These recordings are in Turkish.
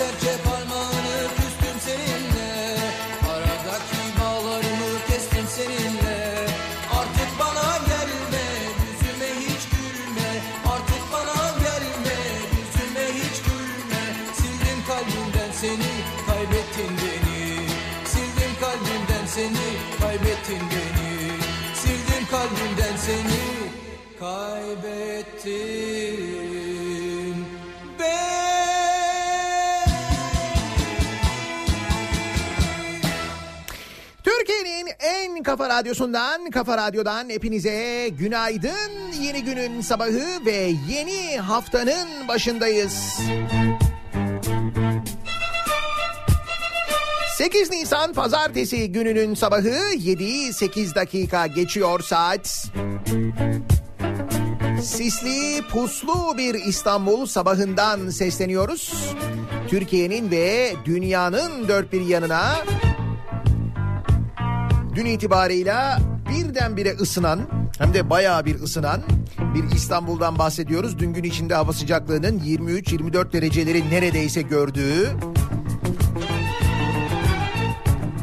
serçe parmağını küstüm seninle. Aradaki bağlarını kestim seninle. Artık bana gelme yüzüme hiç gülme. Artık bana gelme yüzüme hiç gülme. Sildim kalbimden seni kaybettin beni. Sildim kalbimden seni kaybettin beni. Sildim kalbimden seni kaybettin kafa radyosundan, kafa radyodan hepinize günaydın. Yeni günün sabahı ve yeni haftanın başındayız. 8 Nisan pazartesi gününün sabahı 7 8 dakika geçiyor saat. Sisli, puslu bir İstanbul sabahından sesleniyoruz. Türkiye'nin ve dünyanın dört bir yanına dün itibarıyla birdenbire ısınan hem de bayağı bir ısınan bir İstanbul'dan bahsediyoruz. Dün gün içinde hava sıcaklığının 23-24 dereceleri neredeyse gördüğü.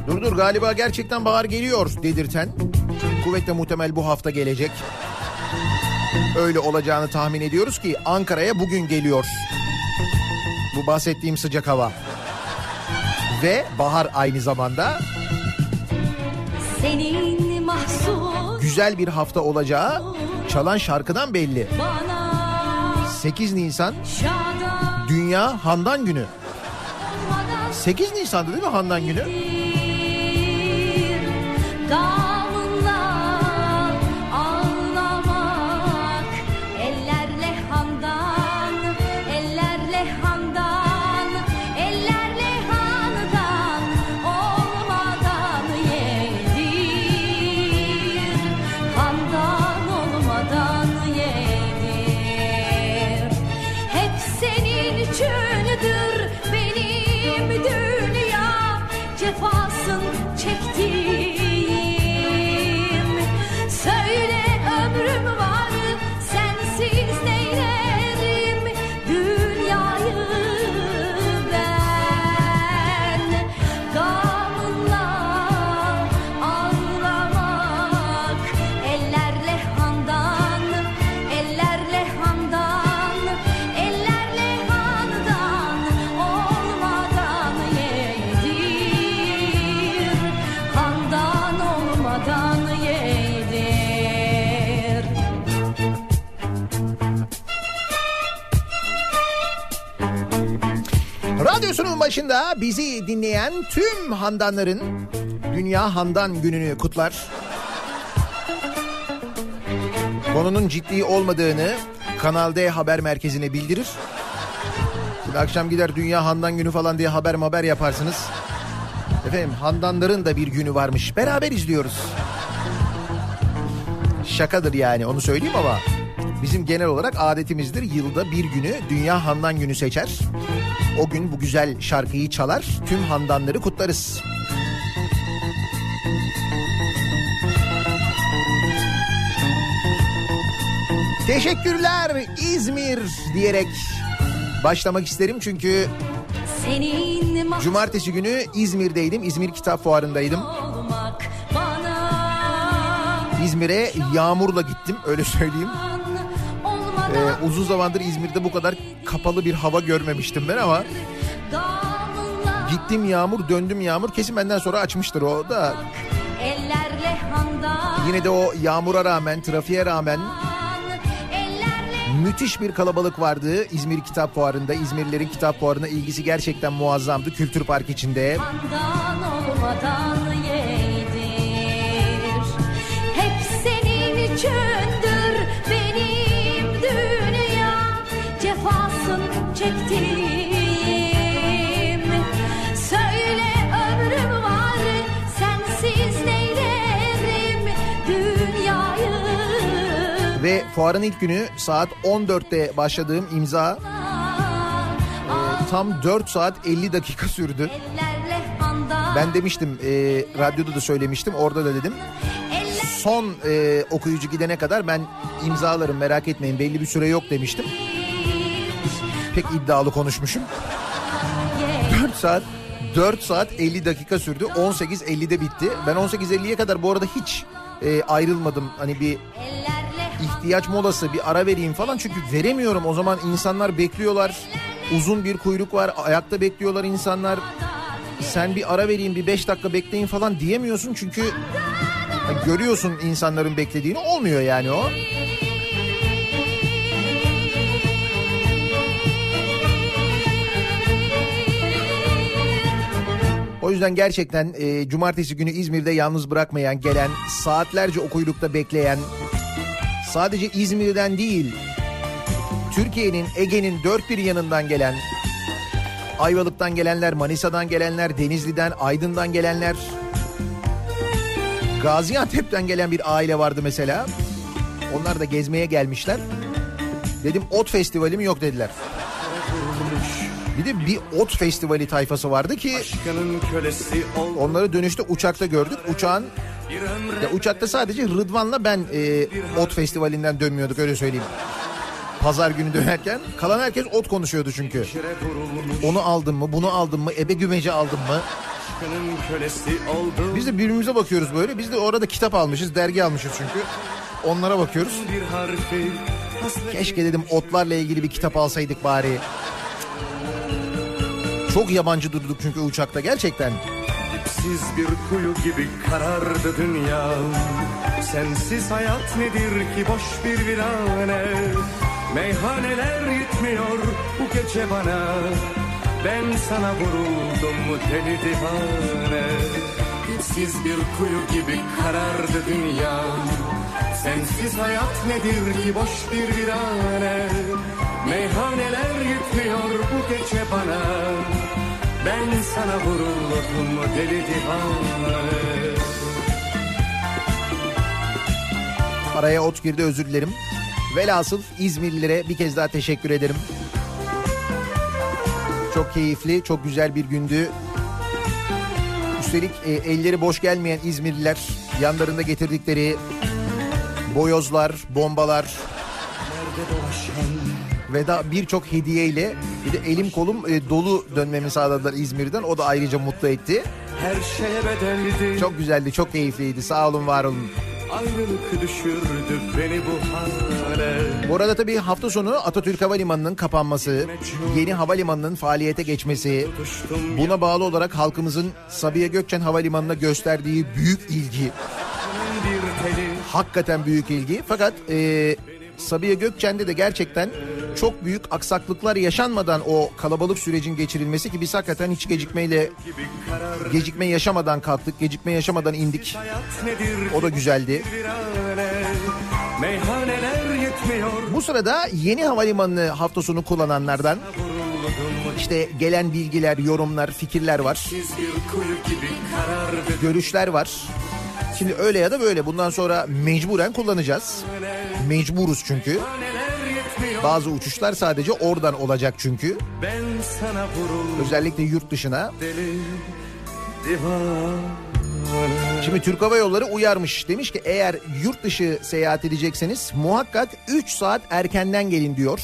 Dur dur galiba gerçekten bahar geliyor dedirten. Kuvvetle muhtemel bu hafta gelecek. Öyle olacağını tahmin ediyoruz ki Ankara'ya bugün geliyor. Bu bahsettiğim sıcak hava. Ve bahar aynı zamanda Senin mahzun güzel bir hafta olacağı çalan şarkıdan belli. bana 8 Nisan Dünya Handan Günü. olmadan 8 Nisan'da değil mi Handan Günü? bir başında bizi dinleyen tüm handanların Dünya Handan Günü'nü kutlar. Konunun ciddi olmadığını Kanal D haber merkezine bildirir. Şimdi akşam gider Dünya Handan Günü falan diye haber haber yaparsınız. Efendim Handanların da bir günü varmış. Beraber izliyoruz. Şakadır yani onu söyleyeyim ama bizim genel olarak adetimizdir. Yılda bir günü Dünya Handan Günü seçer. O gün bu güzel şarkıyı çalar. Tüm handanları kutlarız. Teşekkürler İzmir diyerek başlamak isterim çünkü cumartesi günü İzmir'deydim. İzmir Kitap Fuarı'ndaydım. İzmir'e yağmurla gittim öyle söyleyeyim. Ee, uzun zamandır İzmir'de bu kadar kapalı bir hava görmemiştim ben ama gittim yağmur döndüm yağmur kesin benden sonra açmıştır o da. Yine de o yağmura rağmen trafiğe rağmen müthiş bir kalabalık vardı İzmir Kitap Fuarı'nda. İzmirlilerin kitap fuarına ilgisi gerçekten muazzamdı Kültür Park içinde. handan olmadan Ve fuarın ilk günü saat 14'te başladığım imza e, tam 4 saat 50 dakika sürdü. Ben demiştim e, radyoda da söylemiştim orada da dedim. Son e, okuyucu gidene kadar ben imzalarım merak etmeyin belli bir süre yok demiştim. Pek iddialı konuşmuşum. 4 saat 4 saat 50 dakika sürdü. 18.50'de bitti. Ben 18.50'ye kadar bu arada hiç e, ayrılmadım. Hani bir ihtiyaç molası bir ara vereyim falan. Çünkü veremiyorum. O zaman insanlar bekliyorlar. Uzun bir kuyruk var. Ayakta bekliyorlar insanlar. Sen bir ara vereyim bir 5 dakika bekleyin falan diyemiyorsun. Çünkü görüyorsun insanların beklediğini. Olmuyor yani o. O yüzden gerçekten e, cumartesi günü İzmir'de yalnız bırakmayan, gelen, saatlerce o kuyrukta bekleyen, sadece İzmir'den değil, Türkiye'nin, Ege'nin dört bir yanından gelen, Ayvalık'tan gelenler, Manisa'dan gelenler, Denizli'den, Aydın'dan gelenler, Gaziantep'ten gelen bir aile vardı mesela. Onlar da gezmeye gelmişler. Dedim ot festivali mi yok dediler. Bir de bir ot festivali tayfası vardı ki onları dönüşte uçakta gördük. Uçağın ya uçakta sadece Rıdvan'la ben e, ot festivalinden dönmüyorduk öyle söyleyeyim. Pazar günü dönerken kalan herkes ot konuşuyordu çünkü. Onu aldın mı, bunu aldın mı, ebe gümeci aldın mı? Biz de birbirimize bakıyoruz böyle. Biz de orada kitap almışız, dergi almışız çünkü. Onlara bakıyoruz. Keşke dedim otlarla ilgili bir kitap alsaydık bari. Çok yabancı durduk çünkü uçakta gerçekten. Siz bir kuyu gibi karardı dünya. Sensiz hayat nedir ki boş bir virane? Meyhaneler yetmiyor bu gece bana. Ben sana vuruldum deli divane? Siz bir kuyu gibi karardı dünya. Sensiz hayat nedir ki boş bir virane? Meyhaneler yetmiyor bu gece bana ben sana vuruldum deli divane Araya ot girdi özür dilerim. Velhasıl İzmirlilere bir kez daha teşekkür ederim. Çok keyifli, çok güzel bir gündü. Üstelik e, elleri boş gelmeyen İzmirliler yanlarında getirdikleri boyozlar, bombalar ve daha birçok hediyeyle bir de elim kolum e, dolu dönmemi sağladılar İzmir'den. O da ayrıca mutlu etti. Her şeye bedeldi. Çok güzeldi, çok keyifliydi. Sağ olun, var olun. Ayrılık düşürdü beni bu hale. Bu arada tabii hafta sonu Atatürk Havalimanı'nın kapanması, yeni havalimanının faaliyete geçmesi, buna bağlı olarak halkımızın Sabiha Gökçen Havalimanı'na gösterdiği büyük ilgi, hakikaten büyük ilgi. Fakat e, Sabiha Gökçen'de de gerçekten çok büyük aksaklıklar yaşanmadan o kalabalık sürecin geçirilmesi ki biz hakikaten hiç gecikmeyle gecikme yaşamadan kalktık, gecikme yaşamadan indik. O da güzeldi. Bu sırada yeni havalimanını hafta sonu kullananlardan işte gelen bilgiler, yorumlar, fikirler var. görüşler var. Şimdi öyle ya da böyle bundan sonra mecburen kullanacağız. Mecburuz çünkü. Yetmiyor. Bazı uçuşlar sadece oradan olacak çünkü. Ben sana vuruldum Özellikle yurt dışına. deli. Şimdi Türk Hava Yolları uyarmış. Demiş ki eğer yurt dışı seyahat edecekseniz muhakkak 3 saat erkenden gelin diyor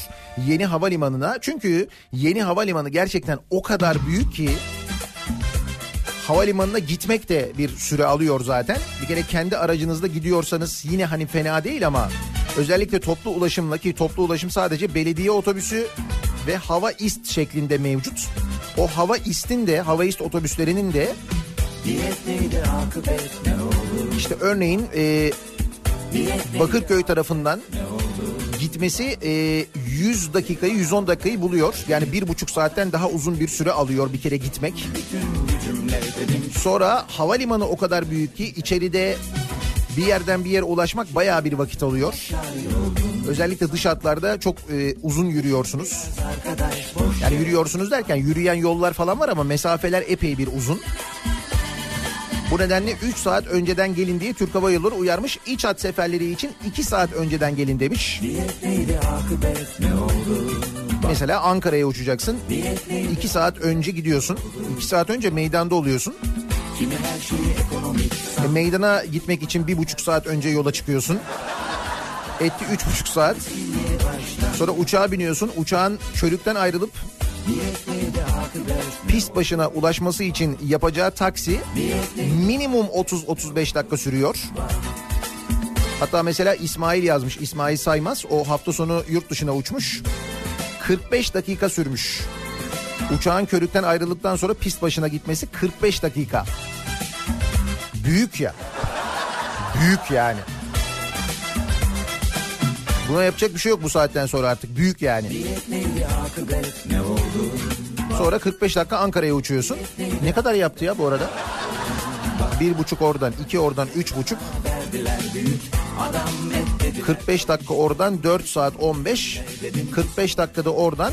yeni havalimanına. Çünkü yeni havalimanı gerçekten o kadar büyük ki havalimanına gitmek de bir süre alıyor zaten. Bir kere kendi aracınızda gidiyorsanız yine hani fena değil ama özellikle toplu ulaşımla ki toplu ulaşım sadece belediye otobüsü ve hava ist şeklinde mevcut. O hava istin de hava ist otobüslerinin de işte örneğin e, Bakırköy tarafından gitmesi e, 100 dakikayı 110 dakikayı buluyor. Yani bir buçuk saatten daha uzun bir süre alıyor bir kere gitmek. Sonra havalimanı o kadar büyük ki içeride bir yerden bir yere ulaşmak bayağı bir vakit alıyor. Özellikle dış hatlarda çok e, uzun yürüyorsunuz. Yani yürüyorsunuz derken yürüyen yollar falan var ama mesafeler epey bir uzun. Bu nedenle 3 saat önceden gelin diye Türk Hava Yolları uyarmış. İç hat seferleri için 2 saat önceden gelin demiş. Mesela Ankara'ya uçacaksın. 2 saat önce gidiyorsun. 2 saat önce meydanda oluyorsun. E, meydana gitmek için bir buçuk saat önce yola çıkıyorsun. Etti üç buçuk saat. Sonra uçağa biniyorsun. Uçağın körükten ayrılıp pist başına ulaşması için yapacağı taksi minimum 30-35 dakika sürüyor. Hatta mesela İsmail yazmış. İsmail Saymaz o hafta sonu yurt dışına uçmuş. 45 dakika sürmüş. Uçağın körükten ayrıldıktan sonra pist başına gitmesi 45 dakika. Büyük ya. Büyük yani. Buna yapacak bir şey yok bu saatten sonra artık. Büyük yani. Sonra 45 dakika Ankara'ya uçuyorsun. Ne kadar yaptı ya bu arada? Bir buçuk oradan, iki oradan, üç buçuk. 45 dakika oradan 4 saat 15. 45 dakikada oradan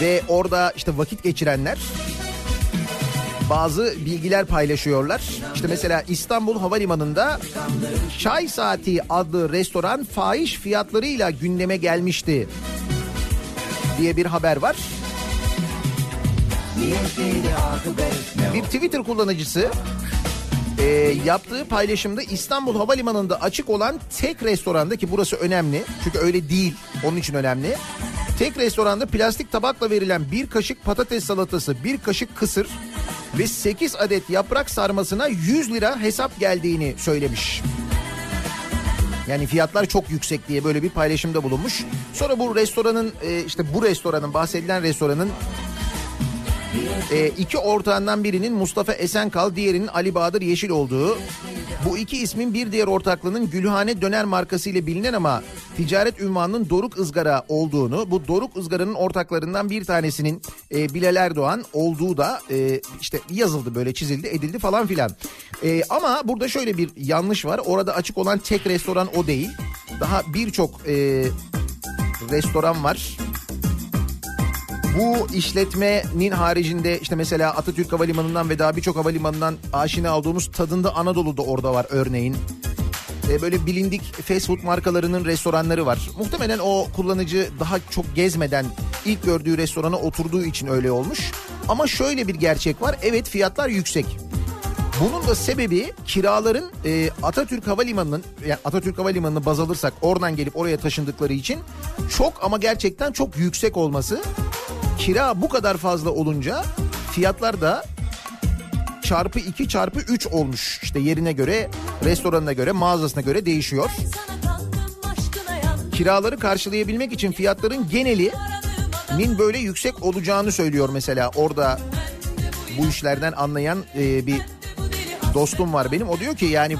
ve orada işte vakit geçirenler bazı bilgiler paylaşıyorlar. İşte mesela İstanbul Havalimanı'nda Çay Saati adlı restoran fahiş fiyatlarıyla gündeme gelmişti diye bir haber var. Bir Twitter kullanıcısı e, yaptığı paylaşımda İstanbul Havalimanı'nda açık olan tek restoranda ki burası önemli çünkü öyle değil onun için önemli. Tek restoranda plastik tabakla verilen bir kaşık patates salatası, bir kaşık kısır ve 8 adet yaprak sarmasına 100 lira hesap geldiğini söylemiş. Yani fiyatlar çok yüksek diye böyle bir paylaşımda bulunmuş. Sonra bu restoranın e, işte bu restoranın bahsedilen restoranın E, iki ortağından birinin Mustafa Esenkal, diğerinin Ali Bahadır Yeşil olduğu. Bu iki ismin bir diğer ortaklığının Gülhane Döner markası ile bilinen ama ticaret ünvanının Doruk Izgara olduğunu, bu Doruk Izgara'nın ortaklarından bir tanesinin e, Bilal Erdoğan olduğu da e, işte yazıldı böyle çizildi edildi falan filan. E, ama burada şöyle bir yanlış var. Orada açık olan tek restoran o değil. Daha birçok e, restoran var. Bu işletmenin haricinde işte mesela Atatürk Havalimanı'ndan ve daha birçok havalimanından aşina olduğumuz tadında Anadolu'da orada var örneğin. E, böyle bilindik fast food markalarının restoranları var. Muhtemelen o kullanıcı daha çok gezmeden ilk gördüğü restorana oturduğu için öyle olmuş. Ama şöyle bir gerçek var. Evet fiyatlar yüksek. Bunun da sebebi kiraların e, Atatürk Havalimanı'nın yani Atatürk Havalimanı'nı baz alırsak oradan gelip oraya taşındıkları için çok ama gerçekten çok yüksek olması. Kira bu kadar fazla olunca fiyatlar da çarpı 2 çarpı 3 olmuş. İşte yerine göre, restoranına göre, mağazasına göre değişiyor. Kiraları karşılayabilmek için fiyatların geneli nin böyle yüksek olacağını söylüyor mesela orada bu işlerden anlayan e, bir dostum var benim. O diyor ki yani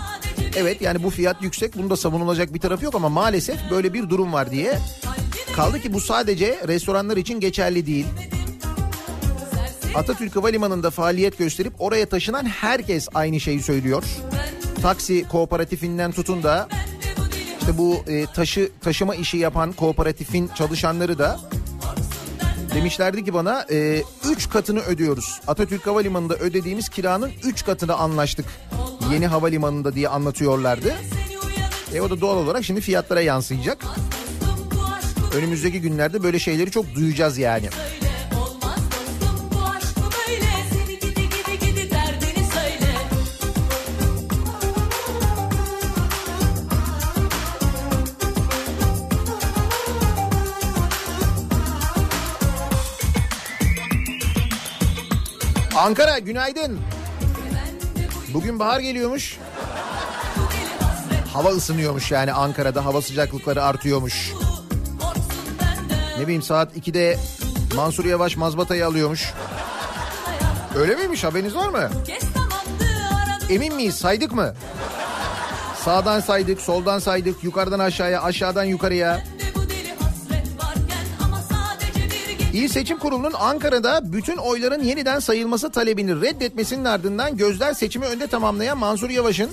evet yani bu fiyat yüksek bunda savunulacak bir tarafı yok ama maalesef böyle bir durum var diye. Kaldı ki bu sadece restoranlar için geçerli değil. Atatürk Havalimanı'nda faaliyet gösterip oraya taşınan herkes aynı şeyi söylüyor. Taksi kooperatifinden tutun da işte bu e, taşı taşıma işi yapan kooperatifin çalışanları da demişlerdi ki bana 3 e, üç katını ödüyoruz. Atatürk Havalimanı'nda ödediğimiz kiranın 3 katını anlaştık. Yeni havalimanında diye anlatıyorlardı. E o da doğal olarak şimdi fiyatlara yansıyacak. Önümüzdeki günlerde böyle şeyleri çok duyacağız yani. Ankara günaydın. Bugün bahar geliyormuş. Hava ısınıyormuş yani Ankara'da hava sıcaklıkları artıyormuş. Ne bileyim saat 2'de Mansur Yavaş mazbatayı alıyormuş. Öyle miymiş haberiniz var mı? Emin miyiz saydık mı? Sağdan saydık, soldan saydık, yukarıdan aşağıya, aşağıdan yukarıya. İl Seçim Kurulu'nun Ankara'da bütün oyların yeniden sayılması talebini reddetmesinin ardından gözler seçimi önde tamamlayan Mansur Yavaş'ın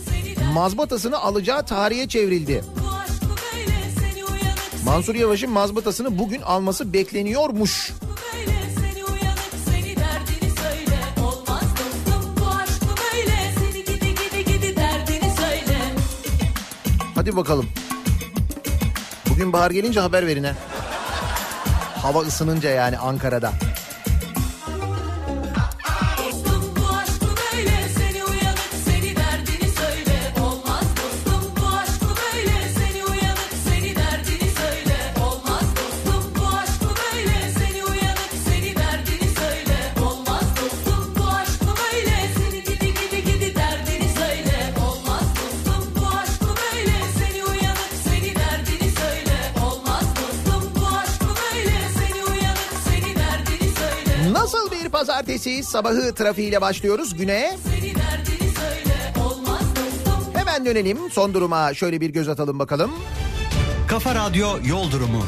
mazbatasını alacağı tarihe çevrildi. Mansur Yavaş'ın mazbatasını bugün alması bekleniyormuş. Hadi bakalım. Bugün bahar gelince haber verin ha. Hava ısınınca yani Ankara'da. Pazartesi sabahı trafiğiyle başlıyoruz güne? Hemen dönelim son duruma şöyle bir göz atalım bakalım. Kafa Radyo Yol Durumu.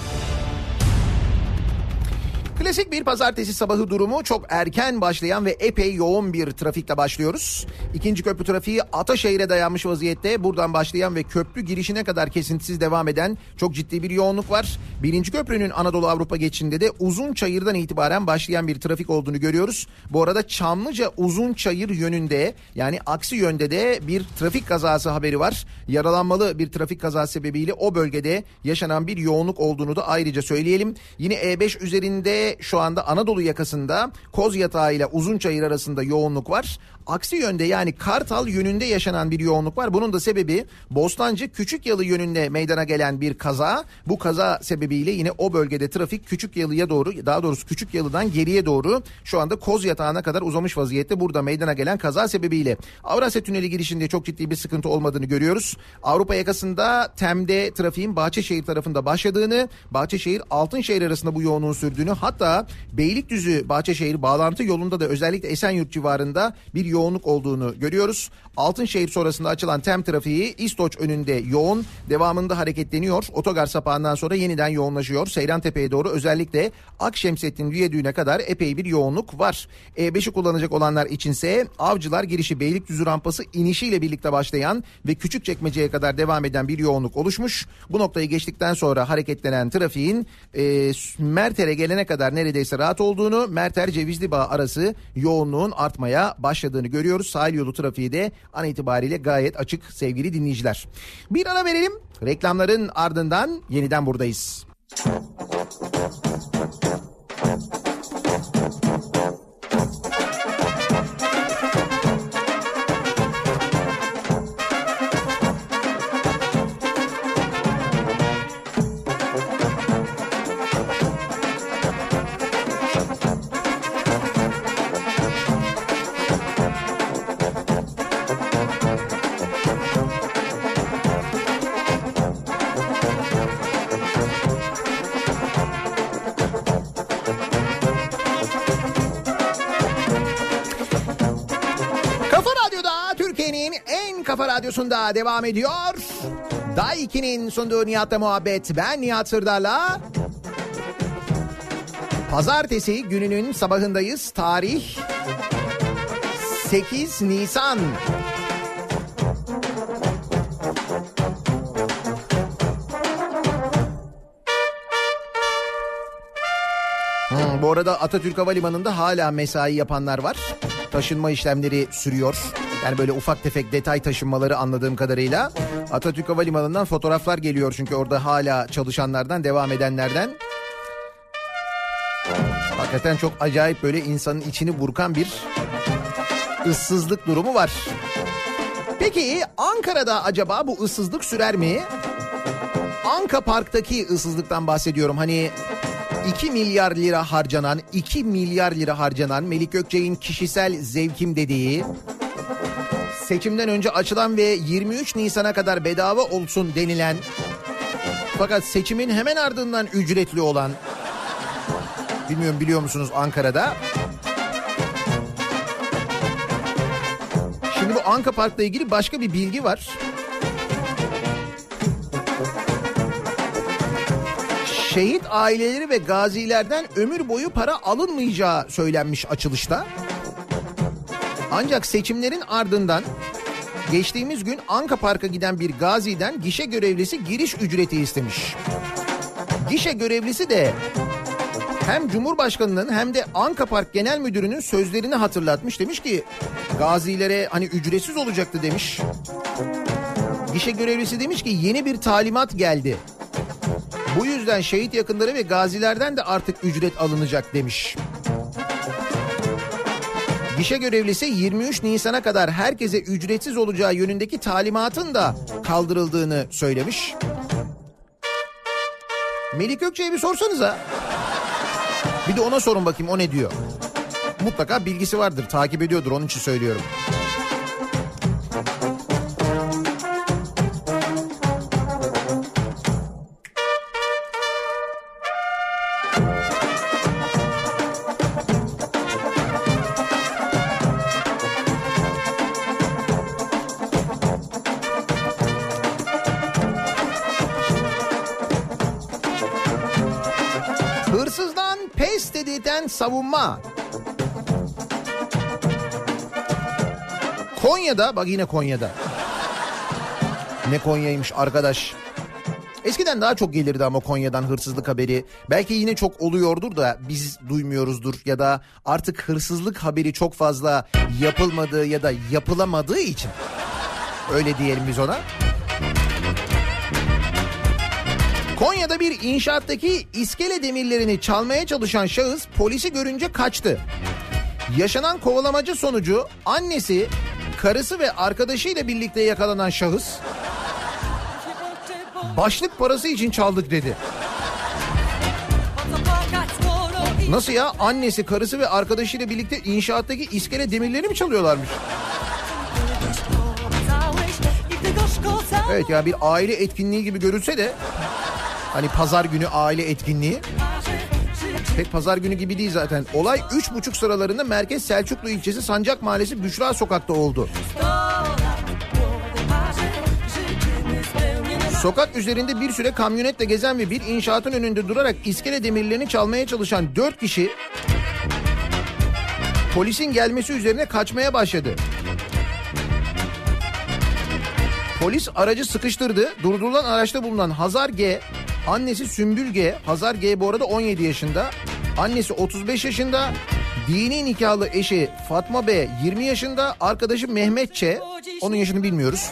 Klasik bir pazartesi sabahı durumu çok erken başlayan ve epey yoğun bir trafikle başlıyoruz. İkinci köprü trafiği Ataşehir'e dayanmış vaziyette. Buradan başlayan ve köprü girişine kadar kesintisiz devam eden çok ciddi bir yoğunluk var. Birinci köprünün Anadolu Avrupa geçişinde de uzun çayırdan itibaren başlayan bir trafik olduğunu görüyoruz. Bu arada Çamlıca uzun çayır yönünde yani aksi yönde de bir trafik kazası haberi var. Yaralanmalı bir trafik kazası sebebiyle o bölgede yaşanan bir yoğunluk olduğunu da ayrıca söyleyelim. Yine E5 üzerinde şu anda Anadolu yakasında Koz Yatağı ile Uzunçayır arasında yoğunluk var. Aksi yönde yani Kartal yönünde yaşanan bir yoğunluk var. Bunun da sebebi Bostancı Küçükyalı yönünde meydana gelen bir kaza. Bu kaza sebebiyle yine o bölgede trafik Küçükyalı'ya doğru daha doğrusu Küçükyalı'dan geriye doğru şu anda Koz Yatağı'na kadar uzamış vaziyette. Burada meydana gelen kaza sebebiyle Avrasya Tüneli girişinde çok ciddi bir sıkıntı olmadığını görüyoruz. Avrupa yakasında Tem'de trafiğin Bahçeşehir tarafında başladığını, Bahçeşehir Altınşehir arasında bu yoğunluğun sürdüğünü hatta Beylikdüzü Bahçeşehir bağlantı yolunda da özellikle Esenyurt civarında bir yoğunluk olduğunu görüyoruz. Altınşehir sonrasında açılan Tem trafiği İstoç önünde yoğun devamında hareketleniyor. Otogar sapağından sonra yeniden yoğunlaşıyor. Seyrantepe'ye doğru özellikle Akşemsettin Viyadüğü'ne kadar epey bir yoğunluk var. E5'i kullanacak olanlar içinse Avcılar girişi Beylikdüzü rampası inişiyle birlikte başlayan ve Küçükçekmece'ye kadar devam eden bir yoğunluk oluşmuş. Bu noktayı geçtikten sonra hareketlenen trafiğin e, Merter'e gelene kadar neredeyse rahat olduğunu, Merter Cevizli Bağ arası yoğunluğun artmaya başladığını görüyoruz. Sahil yolu trafiği de an itibariyle gayet açık sevgili dinleyiciler. Bir ara verelim. Reklamların ardından yeniden buradayız. Kafa radyosunda devam ediyor. Day 2'nin sunduğu Nihat'la muhabbet. Ben Nihat Sırdar'la. Pazartesi gününün sabahındayız. Tarih 8 Nisan. Hmm, bu arada Atatürk Havalimanı'nda hala mesai yapanlar var. Taşınma işlemleri sürüyor. Yani böyle ufak tefek detay taşınmaları anladığım kadarıyla. Atatürk Havalimanı'ndan fotoğraflar geliyor çünkü orada hala çalışanlardan, devam edenlerden. Hakikaten çok acayip böyle insanın içini burkan bir ıssızlık durumu var. Peki Ankara'da acaba bu ıssızlık sürer mi? Anka Park'taki ıssızlıktan bahsediyorum. Hani 2 milyar lira harcanan, 2 milyar lira harcanan Melik Gökçek'in kişisel zevkim dediği seçimden önce açılan ve 23 Nisan'a kadar bedava olsun denilen fakat seçimin hemen ardından ücretli olan bilmiyorum biliyor musunuz Ankara'da Şimdi bu Anka Park'la ilgili başka bir bilgi var. Şehit aileleri ve gazilerden ömür boyu para alınmayacağı söylenmiş açılışta. Ancak seçimlerin ardından geçtiğimiz gün Anka Park'a giden bir gaziden gişe görevlisi giriş ücreti istemiş. Gişe görevlisi de hem Cumhurbaşkanı'nın hem de Anka Park Genel Müdürü'nün sözlerini hatırlatmış. Demiş ki gazilere hani ücretsiz olacaktı demiş. Gişe görevlisi demiş ki yeni bir talimat geldi. Bu yüzden şehit yakınları ve gazilerden de artık ücret alınacak demiş. Gişe görevlisi 23 Nisan'a kadar herkese ücretsiz olacağı yönündeki talimatın da kaldırıldığını söylemiş. Melik Gökçe'ye bir sorsanıza. Bir de ona sorun bakayım o ne diyor. Mutlaka bilgisi vardır takip ediyordur onun için söylüyorum. Konya'da bak yine Konya'da. Ne Konya'ymış arkadaş. Eskiden daha çok gelirdi ama Konya'dan hırsızlık haberi. Belki yine çok oluyordur da biz duymuyoruzdur ya da artık hırsızlık haberi çok fazla yapılmadığı ya da yapılamadığı için öyle diyelim biz ona. Konya'da bir inşaattaki iskele demirlerini çalmaya çalışan şahıs polisi görünce kaçtı. Yaşanan kovalamaca sonucu annesi, karısı ve arkadaşıyla birlikte yakalanan şahıs başlık parası için çaldık dedi. Nasıl ya? Annesi, karısı ve arkadaşıyla birlikte inşaattaki iskele demirleri mi çalıyorlarmış? Evet ya bir aile etkinliği gibi görülse de hani pazar günü aile etkinliği pek pazar günü gibi değil zaten. Olay 3.30 sıralarında Merkez Selçuklu ilçesi Sancak Mahallesi Büşra Sokak'ta oldu. Sokak üzerinde bir süre kamyonetle gezen ve bir inşaatın önünde durarak iskele demirlerini çalmaya çalışan 4 kişi polisin gelmesi üzerine kaçmaya başladı. Polis aracı sıkıştırdı. Durdurulan araçta bulunan Hazar G, annesi Sümbül G, Hazar G bu arada 17 yaşında, annesi 35 yaşında, dini nikahlı eşi Fatma B 20 yaşında, arkadaşı Mehmet Ç, onun yaşını bilmiyoruz.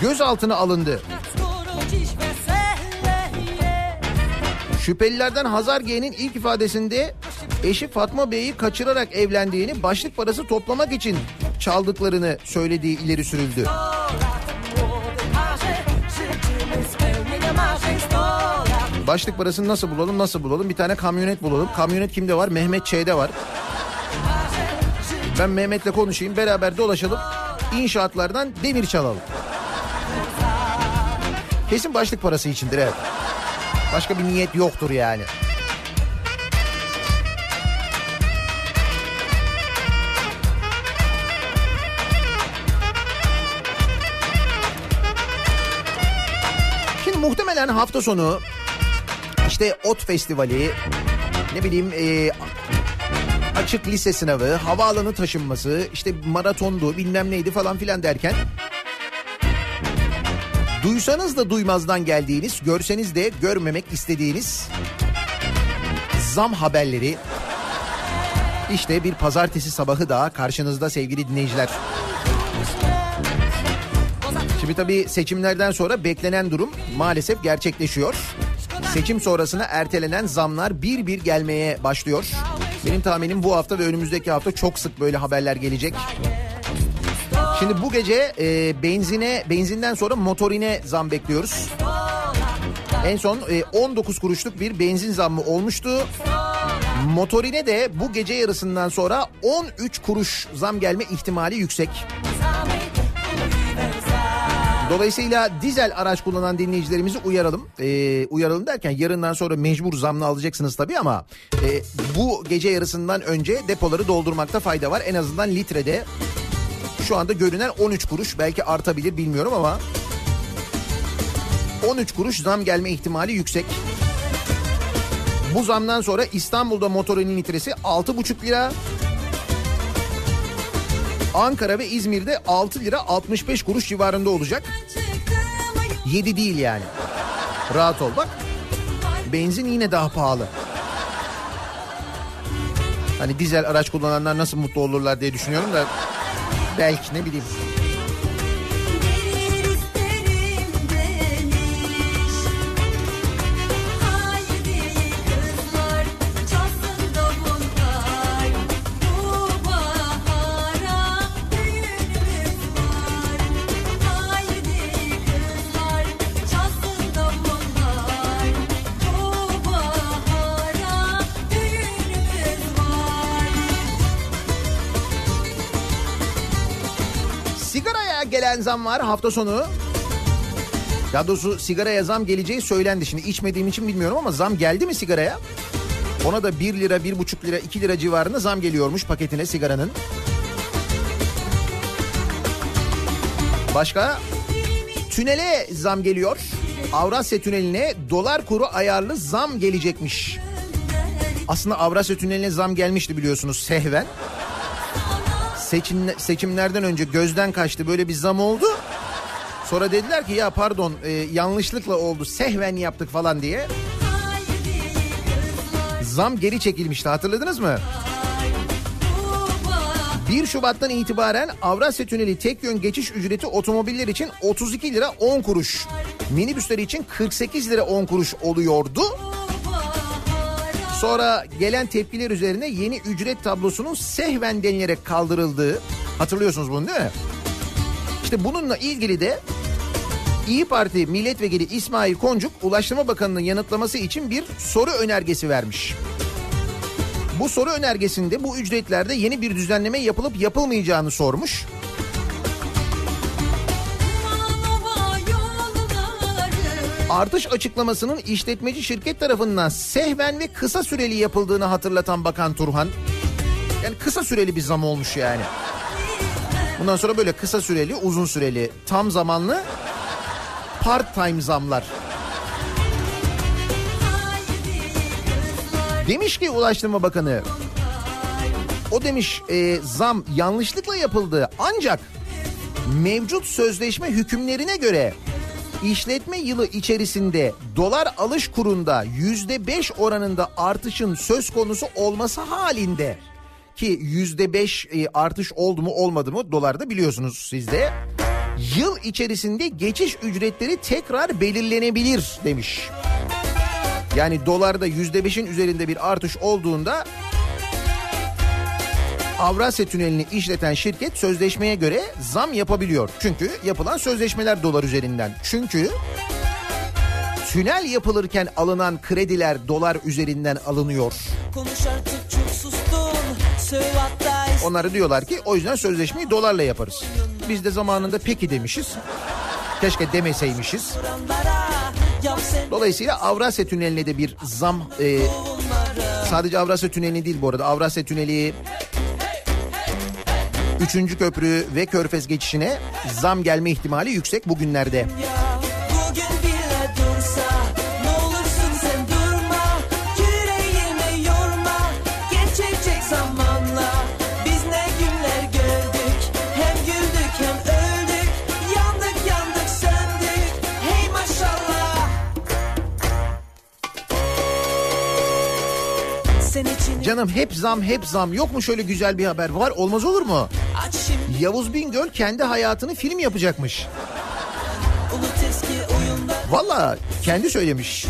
Gözaltına alındı. Şüphelilerden Hazar G'nin ilk ifadesinde eşi Fatma Bey'i kaçırarak evlendiğini, başlık parası toplamak için çaldıklarını söylediği ileri sürüldü. Başlık parasını nasıl bulalım nasıl bulalım bir tane kamyonet bulalım. Kamyonet kimde var? Mehmet Ç'de var. Ben Mehmet'le konuşayım beraber dolaşalım. İnşaatlardan demir çalalım. Kesin başlık parası içindir evet. Başka bir niyet yoktur yani. Şimdi muhtemelen hafta sonu işte ot festivali ne bileyim e, açık lise sınavı, havaalanı taşınması, işte maratondu bilmem neydi falan filan derken duysanız da duymazdan geldiğiniz, görseniz de görmemek istediğiniz zam haberleri işte bir pazartesi sabahı daha karşınızda sevgili dinleyiciler. Şimdi tabii seçimlerden sonra beklenen durum maalesef gerçekleşiyor. Seçim sonrasına ertelenen zamlar bir bir gelmeye başlıyor. Benim tahminim bu hafta ve önümüzdeki hafta çok sık böyle haberler gelecek. Şimdi bu gece e, benzine benzinden sonra motorine zam bekliyoruz. En son e, 19 kuruşluk bir benzin zammı olmuştu. Motorine de bu gece yarısından sonra 13 kuruş zam gelme ihtimali yüksek. Dolayısıyla dizel araç kullanan dinleyicilerimizi uyaralım. Ee, uyaralım derken yarından sonra mecbur zamlı alacaksınız tabii ama e, bu gece yarısından önce depoları doldurmakta fayda var. En azından litrede şu anda görünen 13 kuruş belki artabilir bilmiyorum ama 13 kuruş zam gelme ihtimali yüksek. Bu zamdan sonra İstanbul'da motorinin litresi 6,5 lira. Ankara ve İzmir'de 6 lira 65 kuruş civarında olacak. 7 değil yani. Rahat ol bak. Benzin yine daha pahalı. Hani dizel araç kullananlar nasıl mutlu olurlar diye düşünüyorum da belki ne bileyim. Gelen zam var hafta sonu. Ya doğrusu sigaraya zam geleceği söylendi. Şimdi içmediğim için bilmiyorum ama zam geldi mi sigaraya? Ona da 1 lira, 1,5 lira, 2 lira civarında zam geliyormuş paketine sigaranın. Başka? Tünele zam geliyor. Avrasya Tüneli'ne dolar kuru ayarlı zam gelecekmiş. Aslında Avrasya Tüneli'ne zam gelmişti biliyorsunuz sehven. Seçim, seçimlerden önce gözden kaçtı böyle bir zam oldu. Sonra dediler ki ya pardon e, yanlışlıkla oldu sehven yaptık falan diye. Zam geri çekilmişti hatırladınız mı? 1 Şubat'tan itibaren Avrasya Tüneli tek yön geçiş ücreti otomobiller için 32 lira 10 kuruş. Minibüsler için 48 lira 10 kuruş oluyordu. Sonra gelen tepkiler üzerine yeni ücret tablosunun sehven denilerek kaldırıldığı hatırlıyorsunuz bunu değil mi? İşte bununla ilgili de İyi Parti milletvekili İsmail Koncuk Ulaştırma Bakanı'nın yanıtlaması için bir soru önergesi vermiş. Bu soru önergesinde bu ücretlerde yeni bir düzenleme yapılıp yapılmayacağını sormuş. Artış açıklamasının işletmeci şirket tarafından sehven ve kısa süreli yapıldığını hatırlatan Bakan Turhan. Yani kısa süreli bir zam olmuş yani. Bundan sonra böyle kısa süreli, uzun süreli, tam zamanlı part time zamlar. Demiş ki Ulaştırma Bakanı o demiş e, zam yanlışlıkla yapıldı ancak mevcut sözleşme hükümlerine göre işletme yılı içerisinde dolar alış kurunda yüzde beş oranında artışın söz konusu olması halinde ki yüzde beş e, artış oldu mu olmadı mı dolarda biliyorsunuz siz de yıl içerisinde geçiş ücretleri tekrar belirlenebilir demiş. Yani dolarda yüzde beşin üzerinde bir artış olduğunda Avrasya Tüneli'ni işleten şirket sözleşmeye göre zam yapabiliyor. Çünkü yapılan sözleşmeler dolar üzerinden. Çünkü tünel yapılırken alınan krediler dolar üzerinden alınıyor. Konuş artık çok sustun Söv hatta Onları diyorlar ki o yüzden sözleşmeyi dolarla yaparız. Biz de zamanında peki demişiz. Keşke demeseymişiz. Dolayısıyla Avrasya Tüneli'ne de bir zam e, sadece Avrasya Tüneli değil bu arada. Avrasya Tüneli Üçüncü köprü ve Körfez geçişine zam gelme ihtimali yüksek bugünlerde. Canım hep zam hep zam yok mu şöyle güzel bir haber var olmaz olur mu? aç şimdi Yavuz Bingöl kendi hayatını film yapacakmış. Valla kendi söylemiş.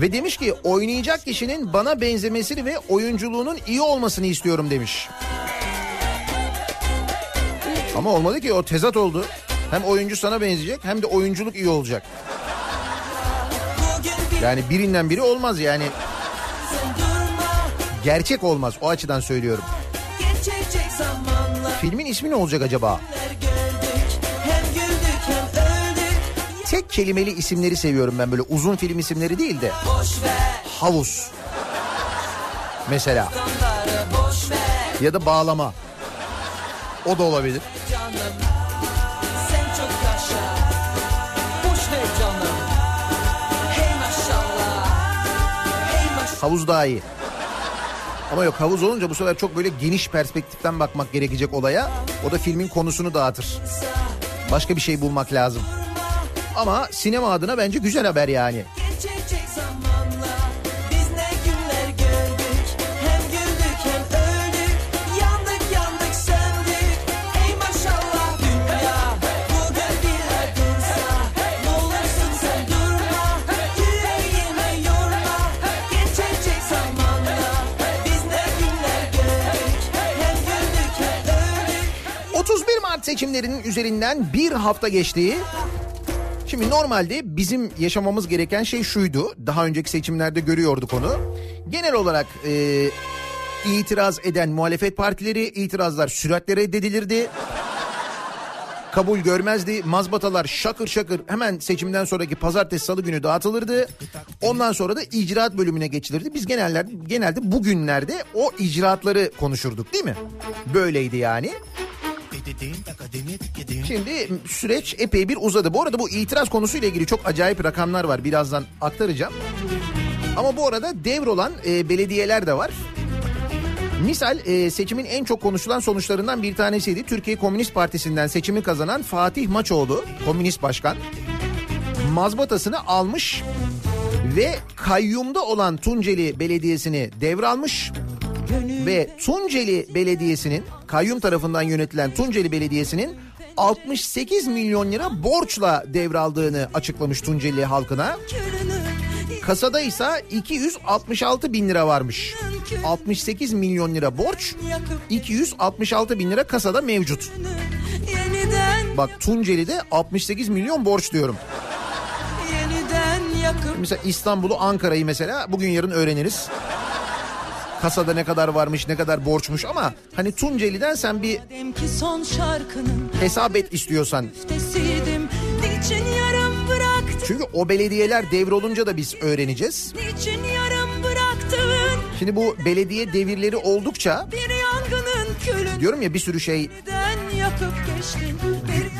Ve demiş ki oynayacak kişinin bana benzemesini ve oyunculuğunun iyi olmasını istiyorum demiş. Ama olmadı ki o tezat oldu. Hem oyuncu sana benzeyecek hem de oyunculuk iyi olacak. Yani birinden biri olmaz yani. Gerçek olmaz o açıdan söylüyorum. Filmin ismi ne olacak acaba? Tek kelimeli isimleri seviyorum ben böyle uzun film isimleri değil de. Havuz. Mesela. Ya da bağlama. O da olabilir. Havuz daha iyi. Ama yok havuz olunca bu sefer çok böyle geniş perspektiften bakmak gerekecek olaya. O da filmin konusunu dağıtır. Başka bir şey bulmak lazım. Ama sinema adına bence güzel haber yani. Seçimlerinin üzerinden bir hafta geçti. Şimdi normalde bizim yaşamamız gereken şey şuydu. Daha önceki seçimlerde görüyorduk onu. Genel olarak e, itiraz eden muhalefet partileri itirazlar süratle reddedilirdi. Kabul görmezdi. Mazbatalar şakır şakır hemen seçimden sonraki pazartesi salı günü dağıtılırdı. Ondan sonra da icraat bölümüne geçilirdi. Biz genelde, genelde bugünlerde o icraatları konuşurduk değil mi? Böyleydi yani. Şimdi süreç epey bir uzadı. Bu arada bu itiraz konusuyla ilgili çok acayip rakamlar var. Birazdan aktaracağım. Ama bu arada devrolan e, belediyeler de var. Misal e, seçimin en çok konuşulan sonuçlarından bir tanesiydi. Türkiye Komünist Partisi'nden seçimi kazanan Fatih Maçoğlu, komünist başkan, mazbatasını almış ve kayyumda olan Tunceli Belediyesi'ni devralmış ve Tunceli Belediyesi'nin kayyum tarafından yönetilen Tunceli Belediyesi'nin 68 milyon lira borçla devraldığını açıklamış Tunceli halkına. Kasada ise 266 bin lira varmış. 68 milyon lira borç, 266 bin lira kasada mevcut. Bak Tunceli'de 68 milyon borç diyorum. Mesela İstanbul'u Ankara'yı mesela bugün yarın öğreniriz. Kasada ne kadar varmış ne kadar borçmuş ama hani Tunceli'den sen bir hesap et istiyorsan. Çünkü o belediyeler devrolunca da biz öğreneceğiz. Şimdi bu belediye devirleri oldukça diyorum ya bir sürü şey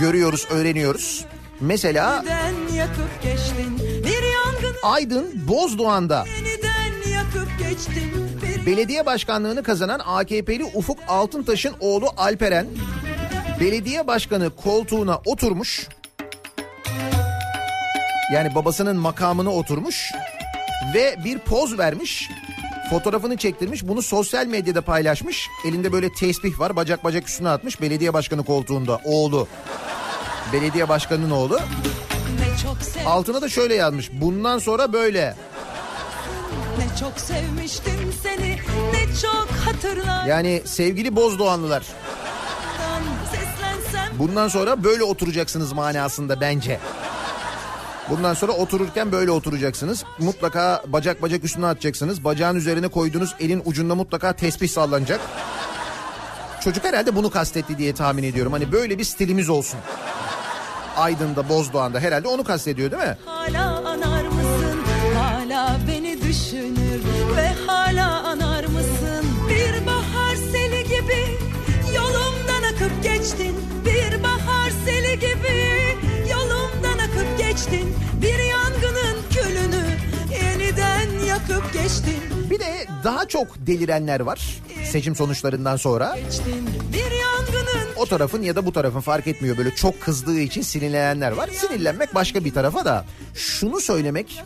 görüyoruz, öğreniyoruz. Mesela Aydın Bozdoğan'da Bir belediye başkanlığını kazanan AKP'li Ufuk Altıntaş'ın oğlu Alperen belediye başkanı koltuğuna oturmuş. Yani babasının makamına oturmuş ve bir poz vermiş. Fotoğrafını çektirmiş bunu sosyal medyada paylaşmış. Elinde böyle tesbih var bacak bacak üstüne atmış belediye başkanı koltuğunda oğlu. Belediye başkanının oğlu. Altına da şöyle yazmış. Bundan sonra böyle. Çok sevmiştim seni Ne çok hatırlardan Yani sevgili Bozdoğanlılar bundan sonra böyle oturacaksınız manasında bence. Bundan sonra otururken böyle oturacaksınız. Mutlaka bacak bacak üstüne atacaksınız. Bacağın üzerine koyduğunuz elin ucunda mutlaka tesbih sallanacak. Çocuk herhalde bunu kastetti diye tahmin ediyorum. Hani böyle bir stilimiz olsun. Aydın'da, Bozdoğan'da herhalde onu kastediyor değil mi? Hala de daha çok delirenler var seçim sonuçlarından sonra. O tarafın ya da bu tarafın fark etmiyor böyle çok kızdığı için sinirlenenler var. Sinirlenmek başka bir tarafa da şunu söylemek.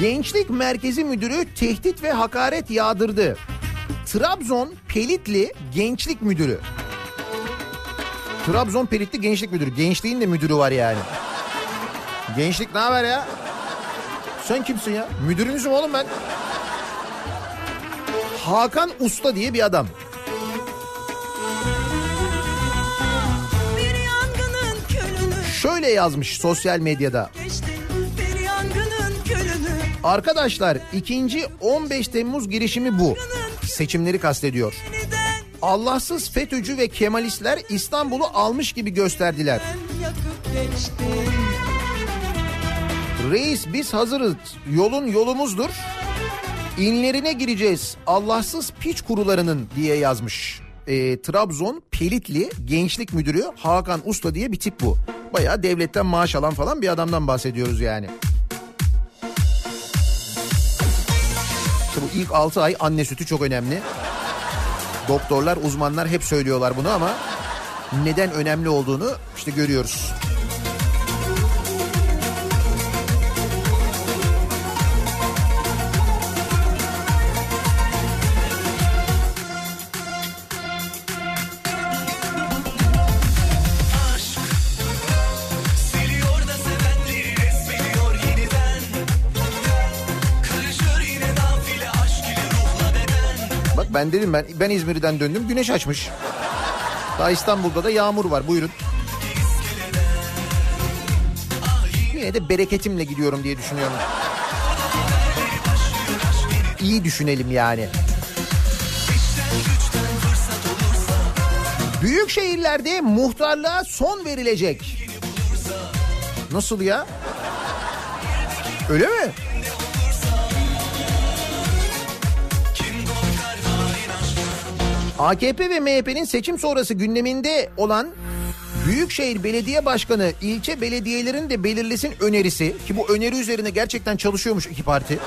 Gençlik Merkezi Müdürü tehdit ve hakaret yağdırdı. Trabzon Pelitli Gençlik Müdürü. Trabzon Pelitli Gençlik Müdürü. Gençliğin de müdürü var yani. Gençlik ne haber ya? Sen kimsin ya? Müdürünüzüm oğlum ben. Hakan Usta diye bir adam. Şöyle yazmış sosyal medyada. Arkadaşlar ikinci 15 Temmuz girişimi bu. Seçimleri kastediyor. Allahsız FETÖ'cü ve Kemalistler İstanbul'u almış gibi gösterdiler. Reis biz hazırız. Yolun yolumuzdur. İnlerine gireceğiz. Allahsız piç kurularının diye yazmış. Ee, Trabzon Pelitli Gençlik Müdürü Hakan Usta diye bir tip bu. Bayağı devletten maaş alan falan bir adamdan bahsediyoruz yani. İşte bu ilk 6 ay anne sütü çok önemli. Doktorlar, uzmanlar hep söylüyorlar bunu ama neden önemli olduğunu işte görüyoruz. Ben dedim ben ben İzmir'den döndüm güneş açmış. Daha İstanbul'da da yağmur var buyurun. Yine de bereketimle gidiyorum diye düşünüyorum. İyi düşünelim yani. Büyük şehirlerde muhtarlığa son verilecek. Nasıl ya? Öyle mi? AKP ve MHP'nin seçim sonrası gündeminde olan Büyükşehir Belediye Başkanı ilçe belediyelerini de belirlesin önerisi ki bu öneri üzerine gerçekten çalışıyormuş iki parti.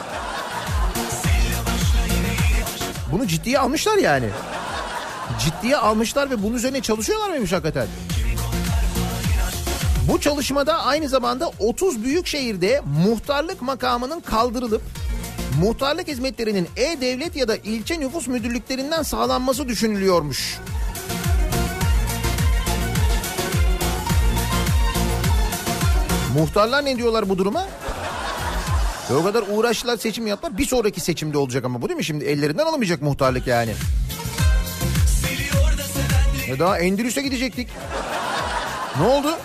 Bunu ciddiye almışlar yani. Ciddiye almışlar ve bunun üzerine çalışıyorlar mıymış hakikaten? Bu çalışmada aynı zamanda 30 büyük şehirde muhtarlık makamının kaldırılıp muhtarlık hizmetlerinin e-devlet ya da ilçe nüfus müdürlüklerinden sağlanması düşünülüyormuş. Muhtarlar ne diyorlar bu duruma? E o kadar uğraştılar seçim yaptılar. Bir sonraki seçimde olacak ama bu değil mi şimdi? Ellerinden alamayacak muhtarlık yani. E daha Endülüs'e gidecektik. Ne oldu?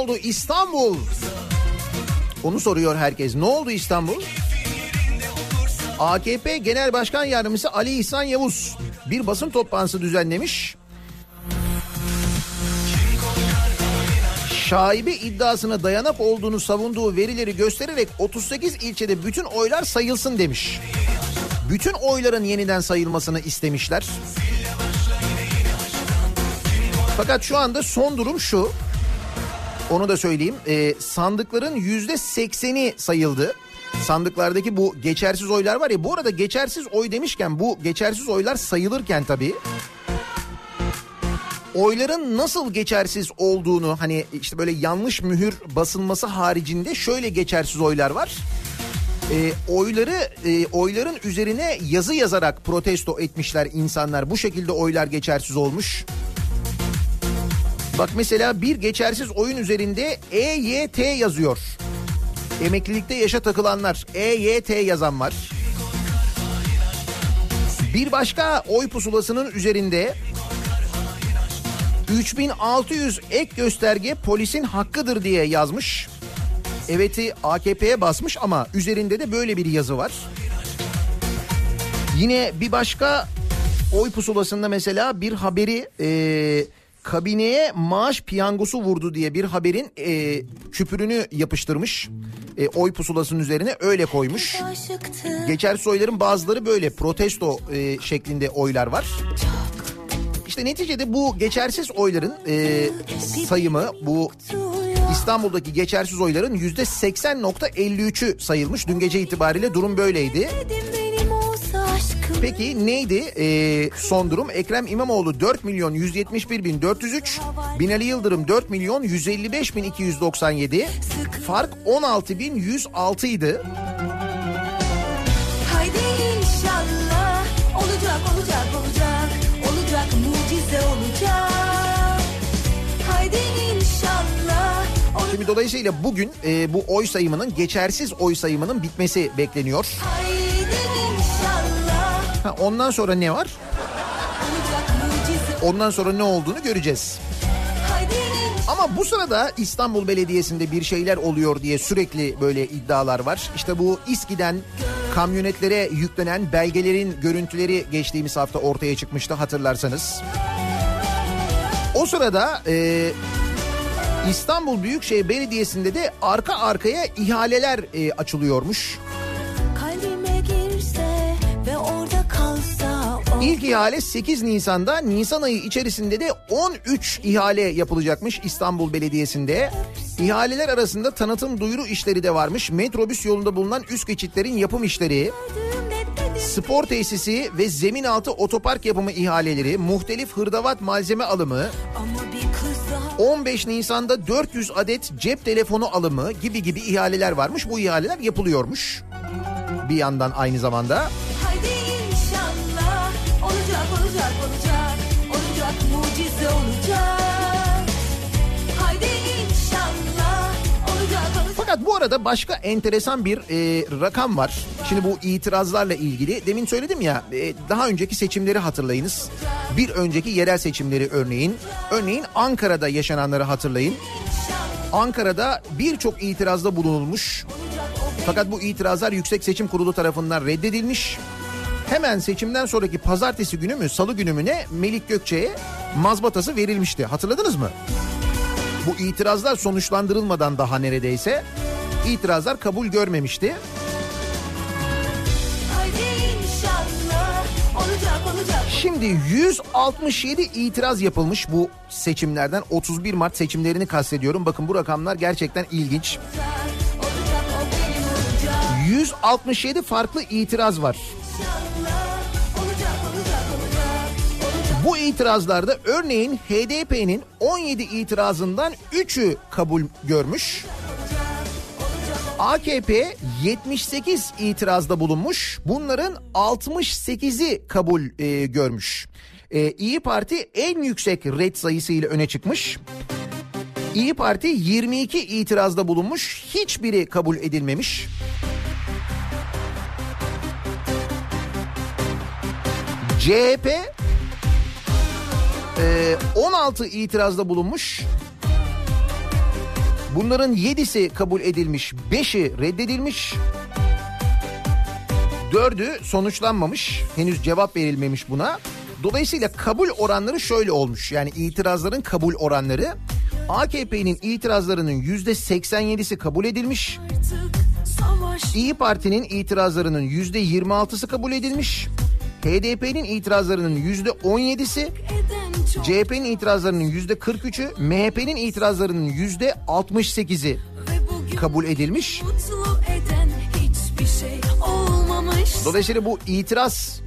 Oldu? İstanbul. Onu soruyor herkes. Ne oldu İstanbul? AKP Genel Başkan Yardımcısı Ali İhsan Yavuz bir basın toplantısı düzenlemiş. Şaibe iddiasına dayanak olduğunu savunduğu verileri göstererek 38 ilçede bütün oylar sayılsın demiş. Bütün oyların yeniden sayılmasını istemişler. Fakat şu anda son durum şu. Onu da söyleyeyim. Ee, sandıkların yüzde sekseni sayıldı. Sandıklardaki bu geçersiz oylar var ya. Bu arada geçersiz oy demişken bu geçersiz oylar sayılırken tabii oyların nasıl geçersiz olduğunu hani işte böyle yanlış mühür basılması haricinde şöyle geçersiz oylar var. E, oyları e, oyların üzerine yazı yazarak protesto etmişler insanlar. Bu şekilde oylar geçersiz olmuş. Bak mesela bir geçersiz oyun üzerinde EYT yazıyor. Emeklilikte yaşa takılanlar EYT yazan var. Bir başka oy pusulasının üzerinde 3600 ek gösterge polisin hakkıdır diye yazmış. Evet'i AKP'ye basmış ama üzerinde de böyle bir yazı var. Yine bir başka oy pusulasında mesela bir haberi e, kabineye maaş piyangosu vurdu diye bir haberin e, küpürünü yapıştırmış. E, oy pusulasının üzerine öyle koymuş. Geçersiz oyların bazıları böyle protesto e, şeklinde oylar var. İşte neticede bu geçersiz oyların e, sayımı bu İstanbul'daki geçersiz oyların yüzde 80.53'ü sayılmış. Dün gece itibariyle durum böyleydi. Peki neydi e, son durum? Ekrem İmamoğlu 4 milyon 171 bin 403, Binali Yıldırım 4 milyon 155 bin 297, fark 16 bin 106 idi. Haydi inşallah olacak olacak olacak olacak mucize olacak. Haydi inşallah olacak. Şimdi dolayısıyla bugün e, bu oy sayımının geçersiz oy sayımının bitmesi bekleniyor. Haydi Ha, ondan sonra ne var? Ondan sonra ne olduğunu göreceğiz. Ama bu sırada İstanbul Belediyesi'nde bir şeyler oluyor diye sürekli böyle iddialar var. İşte bu İSKİ'den kamyonetlere yüklenen belgelerin görüntüleri geçtiğimiz hafta ortaya çıkmıştı hatırlarsanız. O sırada e, İstanbul Büyükşehir Belediyesi'nde de arka arkaya ihaleler e, açılıyormuş. İlk ihale 8 Nisan'da Nisan ayı içerisinde de 13 ihale yapılacakmış İstanbul Belediyesi'nde. İhaleler arasında tanıtım duyuru işleri de varmış. Metrobüs yolunda bulunan üst geçitlerin yapım işleri, spor tesisi ve zemin altı otopark yapımı ihaleleri, muhtelif hırdavat malzeme alımı, Ama bir kız daha 15 Nisan'da 400 adet cep telefonu alımı gibi gibi ihaleler varmış. Bu ihaleler yapılıyormuş. Bir yandan aynı zamanda. Olacak olacak olacak olacak mucize olacak. Haydi. Fakat bu arada başka enteresan bir e, rakam var. Şimdi bu itirazlarla ilgili demin söyledim ya e, daha önceki seçimleri hatırlayınız. Bir önceki yerel seçimleri örneğin. Örneğin Ankara'da yaşananları hatırlayın. Ankara'da birçok itirazda bulunulmuş. Fakat bu itirazlar Yüksek Seçim Kurulu tarafından reddedilmiş. Hemen seçimden sonraki pazartesi günü mü salı günü mü ne Melik Gökçe'ye mazbatası verilmişti. Hatırladınız mı? Bu itirazlar sonuçlandırılmadan daha neredeyse itirazlar kabul görmemişti. Şimdi 167 itiraz yapılmış bu seçimlerden 31 Mart seçimlerini kastediyorum. Bakın bu rakamlar gerçekten ilginç. Olacak o benim olacak. 167 farklı itiraz var. Bu itirazlarda örneğin HDP'nin 17 itirazından 3'ü kabul görmüş. AKP 78 itirazda bulunmuş. Bunların 68'i kabul e, görmüş. E, İyi Parti en yüksek red sayısıyla öne çıkmış. İyi Parti 22 itirazda bulunmuş. Hiçbiri kabul edilmemiş. CHP e, 16 itirazda bulunmuş. Bunların 7'si kabul edilmiş, 5'i reddedilmiş. 4'ü sonuçlanmamış. Henüz cevap verilmemiş buna. Dolayısıyla kabul oranları şöyle olmuş. Yani itirazların kabul oranları AKP'nin itirazlarının %87'si kabul edilmiş. İyi Parti'nin itirazlarının %26'sı kabul edilmiş. HDP'nin itirazlarının %17'si, CHP'nin itirazlarının %43'ü, MHP'nin itirazlarının %68'i kabul edilmiş. Dolayısıyla bu itiraz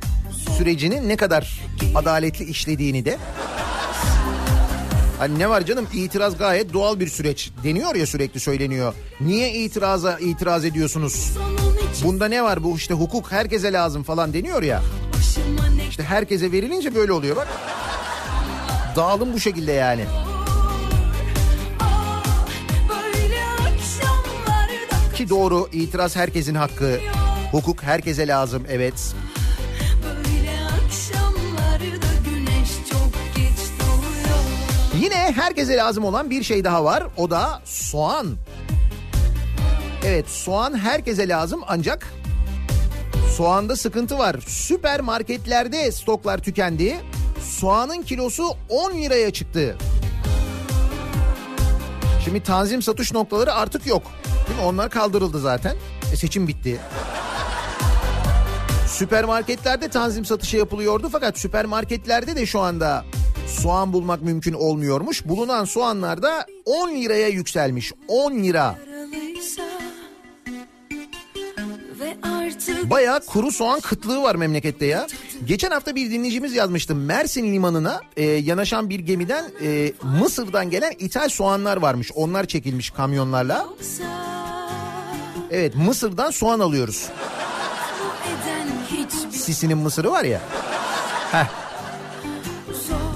sürecinin ne kadar adaletli işlediğini de Hani ne var canım itiraz gayet doğal bir süreç deniyor ya sürekli söyleniyor. Niye itiraza itiraz ediyorsunuz? Bunda ne var bu işte hukuk herkese lazım falan deniyor ya. İşte herkese verilince böyle oluyor bak. Dağılım bu şekilde yani. Ki doğru itiraz herkesin hakkı. Hukuk herkese lazım evet. Yine herkese lazım olan bir şey daha var. O da soğan. Evet soğan herkese lazım ancak soğanda sıkıntı var. Süpermarketlerde stoklar tükendi. Soğanın kilosu 10 liraya çıktı. Şimdi tanzim satış noktaları artık yok. Değil mi? Onlar kaldırıldı zaten. E, seçim bitti. Süpermarketlerde tanzim satışı yapılıyordu fakat süpermarketlerde de şu anda soğan bulmak mümkün olmuyormuş. Bulunan soğanlar da 10 liraya yükselmiş. 10 lira. Ve Bayağı kuru soğan kıtlığı var memlekette ya. Geçen hafta bir dinleyicimiz yazmıştı. Mersin limanına e, yanaşan bir gemiden e, Mısır'dan gelen ithal soğanlar varmış. Onlar çekilmiş kamyonlarla. Evet Mısır'dan soğan alıyoruz. Sisi'nin Mısır'ı var ya. Heh.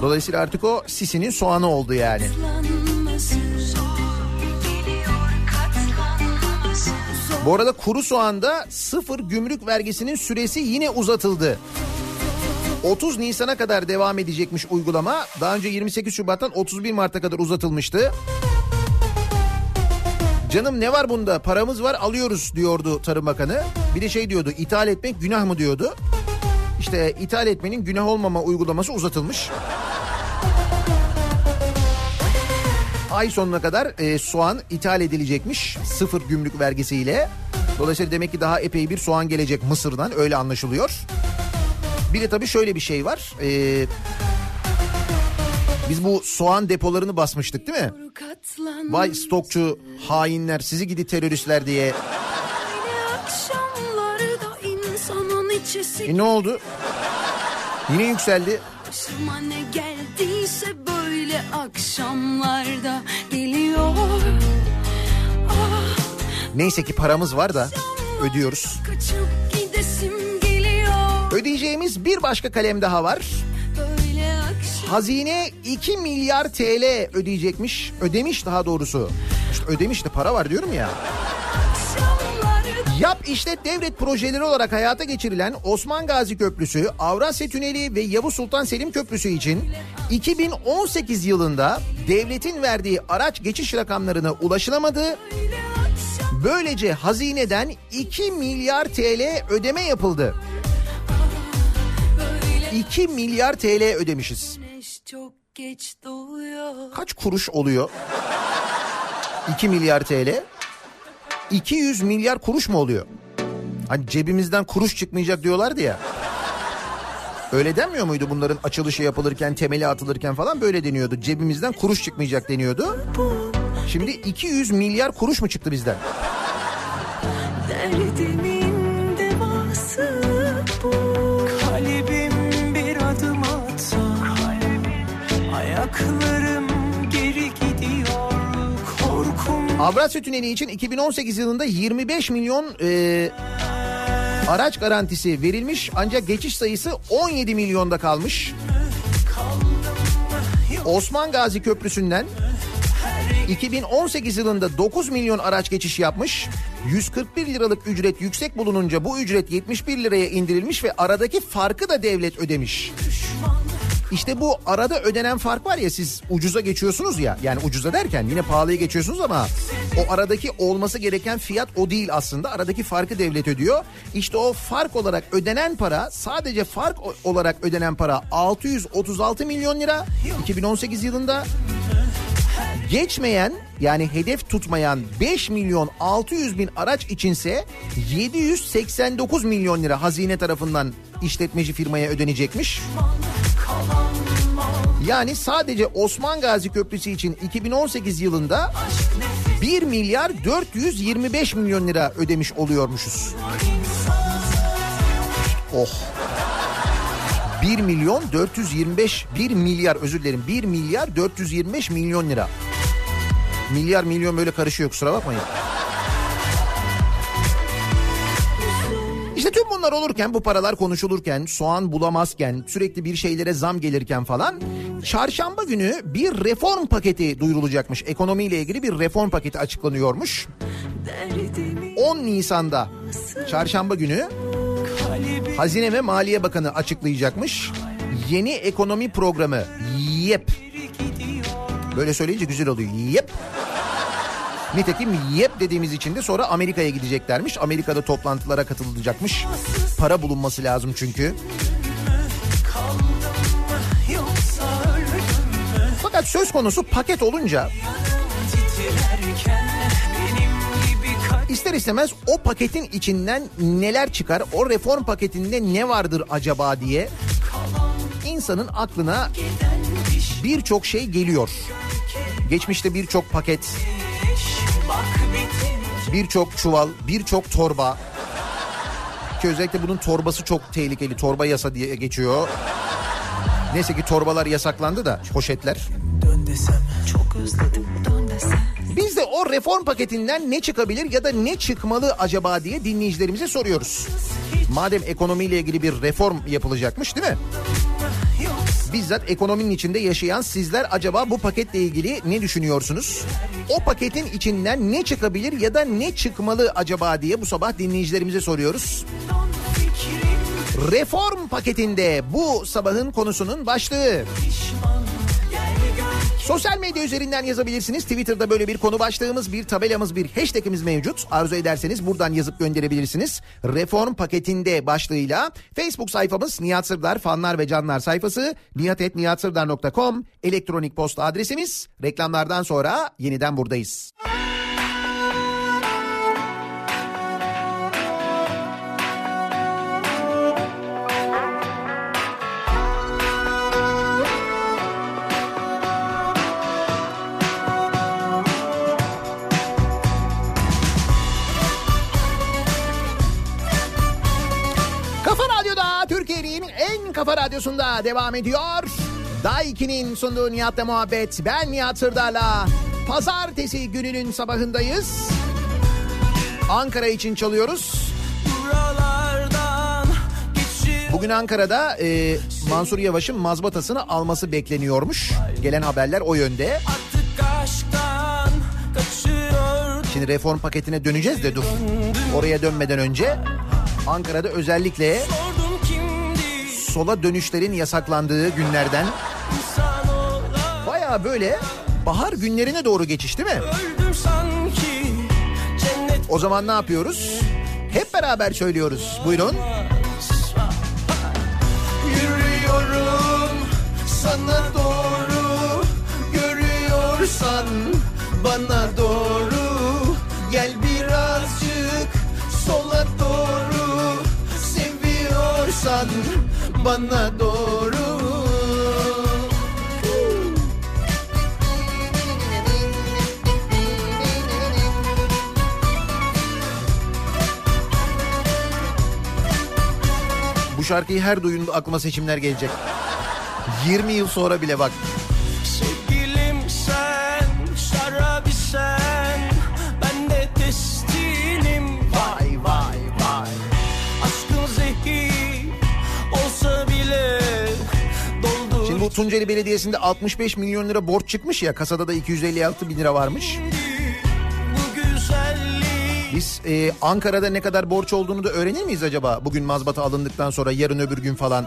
Dolayısıyla artık o Sisi'nin soğanı oldu yani. Katlanması Bu arada kuru soğanda sıfır gümrük vergisinin süresi yine uzatıldı. 30 Nisan'a kadar devam edecekmiş uygulama. Daha önce 28 Şubat'tan 31 Mart'a kadar uzatılmıştı. Canım ne var bunda paramız var alıyoruz diyordu Tarım Bakanı. Bir de şey diyordu ithal etmek günah mı diyordu. İşte ithal etmenin günah olmama uygulaması uzatılmış. Ay sonuna kadar e, soğan ithal edilecekmiş sıfır gümrük vergisiyle. Dolayısıyla demek ki daha epey bir soğan gelecek Mısır'dan öyle anlaşılıyor. Bir de tabii şöyle bir şey var. E, biz bu soğan depolarını basmıştık değil mi? Vay stokçu hainler sizi gidi teröristler diye. E ne oldu? Yine yükseldi. Ne geldiyse akşamlarda geliyor Ah Neyse ki paramız var da ödüyoruz. Ödeyeceğimiz bir başka kalem daha var. Hazine 2 milyar TL ödeyecekmiş. Ödemiş daha doğrusu. İşte ödemiş de para var diyorum ya. Yap işlet devlet projeleri olarak hayata geçirilen Osman Gazi Köprüsü, Avrasya Tüneli ve Yavuz Sultan Selim Köprüsü için 2018 yılında devletin verdiği araç geçiş rakamlarına ulaşılamadı. Böylece hazineden 2 milyar TL ödeme yapıldı. böyle 2 milyar TL ödemişiz. Kaç kuruş oluyor? 2 milyar TL. 200 milyar kuruş mu oluyor? Hani cebimizden kuruş çıkmayacak diyorlardı ya. Öyle denmiyor muydu bunların açılışı yapılırken, temeli atılırken falan böyle deniyordu. Cebimizden kuruş çıkmayacak deniyordu. Şimdi 200 milyar kuruş mu çıktı bizden? Derdimin devası Avrasya Tüneli için 2018 yılında 25 milyon e, araç garantisi verilmiş ancak geçiş sayısı 17 milyonda kalmış. Osman Gazi Köprüsü'nden 2018 yılında 9 milyon araç geçiş yapmış. 141 liralık ücret yüksek bulununca bu ücret 71 liraya indirilmiş ve aradaki farkı da devlet ödemiş. İşte bu arada ödenen fark var ya siz ucuza geçiyorsunuz ya. Yani ucuza derken yine pahalıya geçiyorsunuz ama o aradaki olması gereken fiyat o değil aslında. Aradaki farkı devlet ödüyor. İşte o fark olarak ödenen para sadece fark olarak ödenen para 636 milyon lira. 2018 yılında Geçmeyen yani hedef tutmayan 5 milyon 600 bin araç içinse 789 milyon lira hazine tarafından işletmeci firmaya ödenecekmiş. Yani sadece Osman Gazi Köprüsü için 2018 yılında 1 milyar 425 milyon lira ödemiş oluyormuşuz. Oh. 1 milyon 425 1 milyar özür dilerim 1 milyar 425 milyon lira. Milyar milyon böyle karışıyor kusura bakmayın. İşte tüm bunlar olurken bu paralar konuşulurken soğan bulamazken sürekli bir şeylere zam gelirken falan çarşamba günü bir reform paketi duyurulacakmış. Ekonomiyle ilgili bir reform paketi açıklanıyormuş. 10 Nisan'da çarşamba günü Hazine ve Maliye Bakanı açıklayacakmış. Yeni ekonomi programı YEP. Böyle söyleyince güzel oluyor. YEP. Nitekim YEP dediğimiz için de sonra Amerika'ya gideceklermiş. Amerika'da toplantılara katılacakmış. Para bulunması lazım çünkü. Fakat söz konusu paket olunca ister istemez o paketin içinden neler çıkar, o reform paketinde ne vardır acaba diye insanın aklına birçok şey geliyor. Geçmişte birçok paket, birçok çuval, birçok torba. Ki özellikle bunun torbası çok tehlikeli. Torba yasa diye geçiyor. Neyse ki torbalar yasaklandı da poşetler. Biz de o reform paketinden ne çıkabilir ya da ne çıkmalı acaba diye dinleyicilerimize soruyoruz. Madem ekonomiyle ilgili bir reform yapılacakmış değil mi? Bizzat ekonominin içinde yaşayan sizler acaba bu paketle ilgili ne düşünüyorsunuz? O paketin içinden ne çıkabilir ya da ne çıkmalı acaba diye bu sabah dinleyicilerimize soruyoruz. Reform paketinde bu sabahın konusunun başlığı. Sosyal medya üzerinden yazabilirsiniz. Twitter'da böyle bir konu başlığımız, bir tabelamız, bir hashtagimiz mevcut. Arzu ederseniz buradan yazıp gönderebilirsiniz. Reform paketinde başlığıyla Facebook sayfamız Nihat Sırdar fanlar ve canlar sayfası nihatetnihatsırdar.com elektronik posta adresimiz. Reklamlardan sonra yeniden buradayız. Kafa kafa radyosunda devam ediyor. Daiki'nin sunduğu Nihat'la muhabbet. Ben Nihat Sırdar'la. Pazartesi gününün sabahındayız. Ankara için çalıyoruz. Bugün Ankara'da e, Mansur Yavaş'ın mazbatasını alması bekleniyormuş. Gelen haberler o yönde. Şimdi reform paketine döneceğiz de dur. Oraya dönmeden önce Ankara'da özellikle Sordum sola dönüşlerin yasaklandığı günlerden baya böyle bahar günlerine doğru geçiş değil mi? O zaman ne yapıyoruz? Hep beraber söylüyoruz. Buyurun. Yürüyorum sana doğru Görüyorsan bana doğru Gel birazcık sola doğru Seviyorsan bana doğru Bu şarkıyı her duyduğumda aklıma seçimler gelecek. 20 yıl sonra bile bak. Tunceli Belediyesi'nde 65 milyon lira borç çıkmış ya kasada da 256 bin lira varmış. Biz e, Ankara'da ne kadar borç olduğunu da öğrenir miyiz acaba bugün mazbata alındıktan sonra yarın öbür gün falan?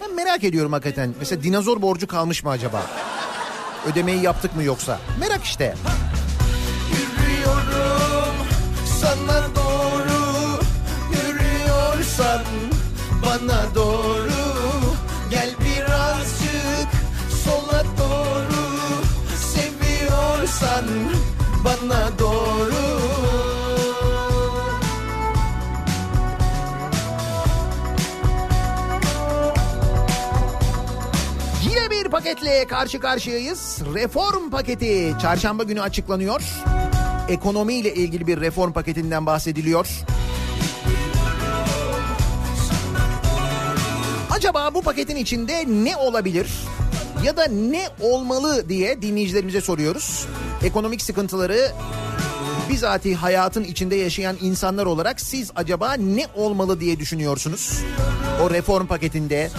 Ben merak ediyorum hakikaten. Mesela dinozor borcu kalmış mı acaba? Ödemeyi yaptık mı yoksa? Merak işte. Yürüyorum sana doğru Yürüyorsan bana doğru Seviyorsan bana doğru Yine bir paketle karşı karşıyayız. Reform paketi çarşamba günü açıklanıyor. Ekonomiyle ilgili bir reform paketinden bahsediliyor. Acaba bu paketin içinde ne olabilir? Ya da ne olmalı diye dinleyicilerimize soruyoruz. Ekonomik sıkıntıları bizatihi hayatın içinde yaşayan insanlar olarak siz acaba ne olmalı diye düşünüyorsunuz? O reform paketinde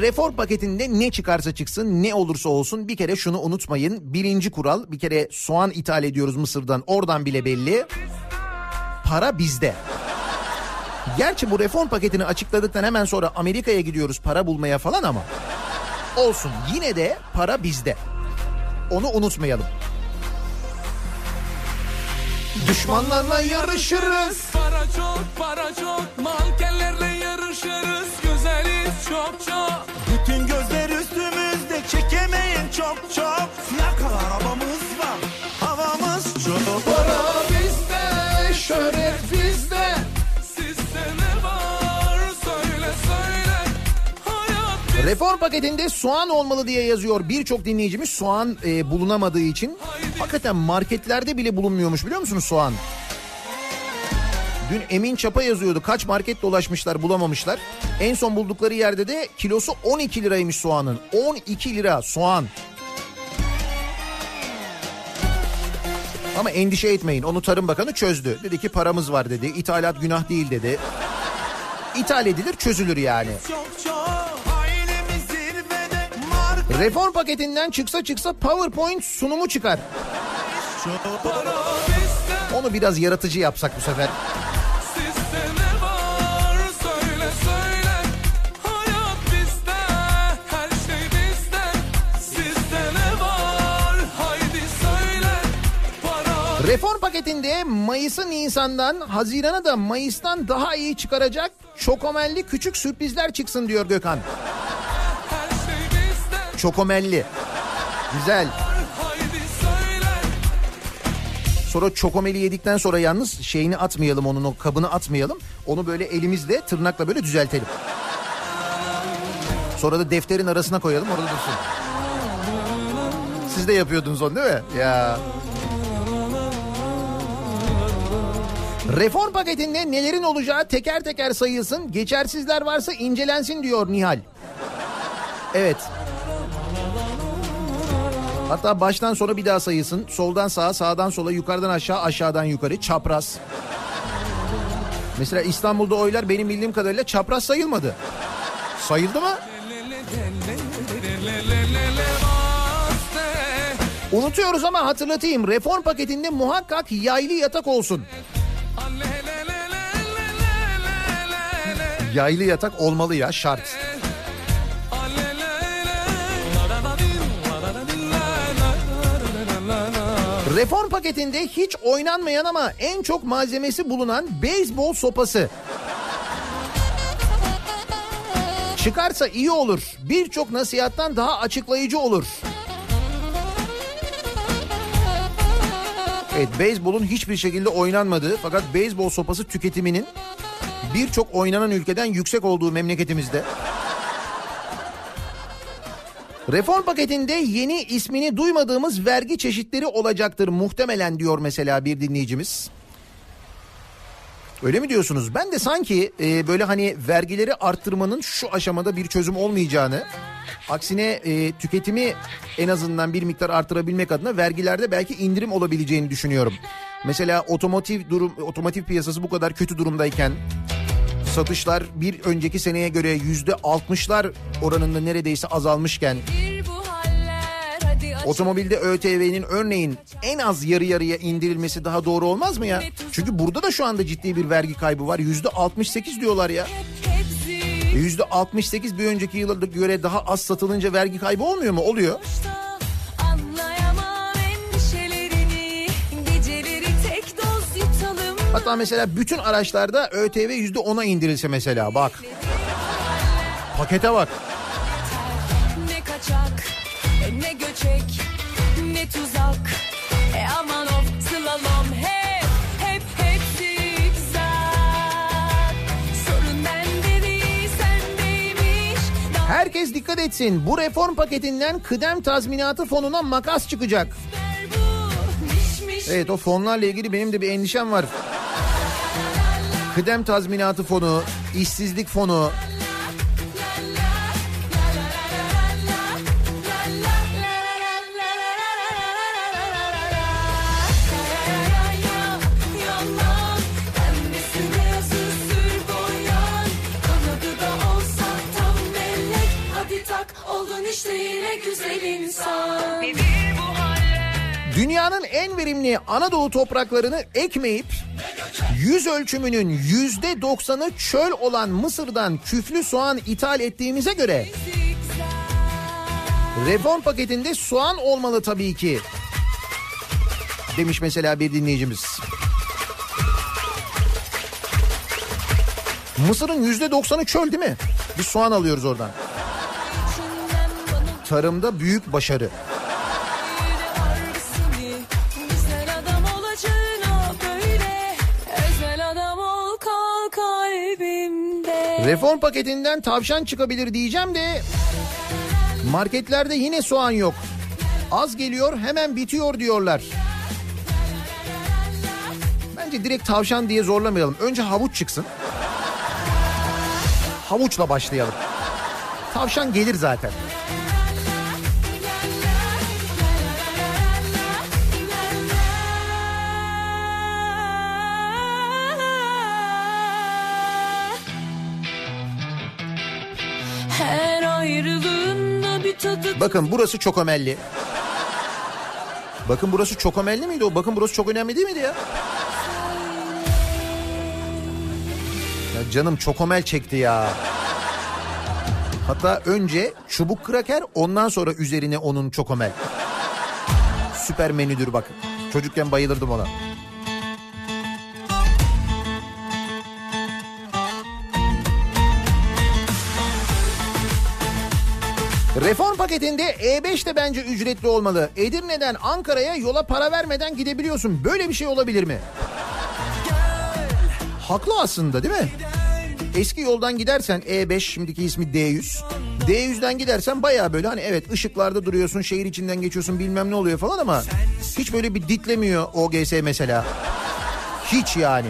Reform paketinde ne çıkarsa çıksın ne olursa olsun bir kere şunu unutmayın. Birinci kural bir kere soğan ithal ediyoruz Mısır'dan oradan bile belli. Para bizde. Gerçi bu reform paketini açıkladıktan hemen sonra Amerika'ya gidiyoruz para bulmaya falan ama olsun yine de para bizde. Onu unutmayalım. Düşmanlarla yarışırız. Para çok, para çok, mankenlerle yarışırız. Çok çok. Bütün gözler üstümüzde çekemeyin çok çok Fiyakalı arabamız var havamız çok Para bizde, şöhret bizde. Sizde ne var? Söyle söyle. Hayat Reform paketinde soğan olmalı diye yazıyor birçok dinleyicimiz soğan e, bulunamadığı için. Hakikaten marketlerde bile bulunmuyormuş biliyor musunuz soğan? Dün Emin Çapa yazıyordu kaç market dolaşmışlar bulamamışlar. En son buldukları yerde de kilosu 12 liraymış soğanın. 12 lira soğan. Ama endişe etmeyin onu Tarım Bakanı çözdü. Dedi ki paramız var dedi. İthalat günah değil dedi. İthal edilir çözülür yani. çok Reform paketinden çıksa çıksa PowerPoint sunumu çıkar. Onu biraz yaratıcı yapsak bu sefer. Reform paketinde Mayıs'ı Nisan'dan, Haziran'ı da Mayıs'tan daha iyi çıkaracak çokomelli küçük sürprizler çıksın diyor Gökhan. Çokomelli. Güzel. Sonra çokomeli yedikten sonra yalnız şeyini atmayalım onun o kabını atmayalım. Onu böyle elimizle tırnakla böyle düzeltelim. Sonra da defterin arasına koyalım orada dursun. Siz de yapıyordunuz onu değil mi? Ya. Reform paketinde nelerin olacağı teker teker sayılsın. Geçersizler varsa incelensin diyor Nihal. Evet. Hatta baştan sona bir daha sayılsın. Soldan sağa, sağdan sola, yukarıdan aşağı, aşağıdan yukarı. Çapraz. Mesela İstanbul'da oylar benim bildiğim kadarıyla çapraz sayılmadı. Sayıldı mı? Unutuyoruz ama hatırlatayım. Reform paketinde muhakkak yaylı yatak olsun. Yaylı yatak olmalı ya şart. Reform paketinde hiç oynanmayan ama en çok malzemesi bulunan beyzbol sopası. Çıkarsa iyi olur. Birçok nasihattan daha açıklayıcı olur. Evet beyzbolun hiçbir şekilde oynanmadığı fakat beyzbol sopası tüketiminin birçok oynanan ülkeden yüksek olduğu memleketimizde. Reform paketinde yeni ismini duymadığımız vergi çeşitleri olacaktır muhtemelen diyor mesela bir dinleyicimiz. Öyle mi diyorsunuz? Ben de sanki e, böyle hani vergileri arttırmanın şu aşamada bir çözüm olmayacağını, aksine e, tüketimi en azından bir miktar artırabilmek adına vergilerde belki indirim olabileceğini düşünüyorum. Mesela otomotiv durum otomotiv piyasası bu kadar kötü durumdayken satışlar bir önceki seneye göre yüzde altmışlar oranında neredeyse azalmışken Otomobilde ÖTV'nin örneğin en az yarı yarıya indirilmesi daha doğru olmaz mı ya? Çünkü burada da şu anda ciddi bir vergi kaybı var. Yüzde 68 diyorlar ya. Yüzde 68 bir önceki yıla göre daha az satılınca vergi kaybı olmuyor mu? Oluyor. Hatta mesela bütün araçlarda ÖTV yüzde 10'a indirilse mesela bak. Pakete bak. Dikkat etsin. Bu reform paketinden kıdem tazminatı fonuna makas çıkacak. Evet o fonlarla ilgili benim de bir endişem var. Kıdem tazminatı fonu, işsizlik fonu, güzel insan Dünyanın en verimli Anadolu topraklarını ekmeyip yüz ölçümünün yüzde doksanı çöl olan Mısır'dan küflü soğan ithal ettiğimize göre reform paketinde soğan olmalı tabii ki demiş mesela bir dinleyicimiz. Mısır'ın yüzde doksanı çöl değil mi? Biz soğan alıyoruz oradan. Tarımda büyük başarı. Reform paketinden tavşan çıkabilir diyeceğim de marketlerde yine soğan yok. Az geliyor hemen bitiyor diyorlar. Bence direkt tavşan diye zorlamayalım. Önce havuç çıksın. Havuçla başlayalım. Tavşan gelir zaten. Bakın burası çok ömelli. Bakın burası çok ömelli miydi o? Bakın burası çok önemli değil miydi ya? Ya canım çok omel çekti ya. Hatta önce çubuk kraker ondan sonra üzerine onun çokomel. Süper menüdür bak. Çocukken bayılırdım ona. Reform paketinde E5 de bence ücretli olmalı. Edirne'den Ankara'ya yola para vermeden gidebiliyorsun. Böyle bir şey olabilir mi? Haklı aslında değil mi? Eski yoldan gidersen E5 şimdiki ismi D100. D100'den gidersen baya böyle hani evet ışıklarda duruyorsun, şehir içinden geçiyorsun bilmem ne oluyor falan ama hiç böyle bir ditlemiyor OGS mesela. Hiç yani.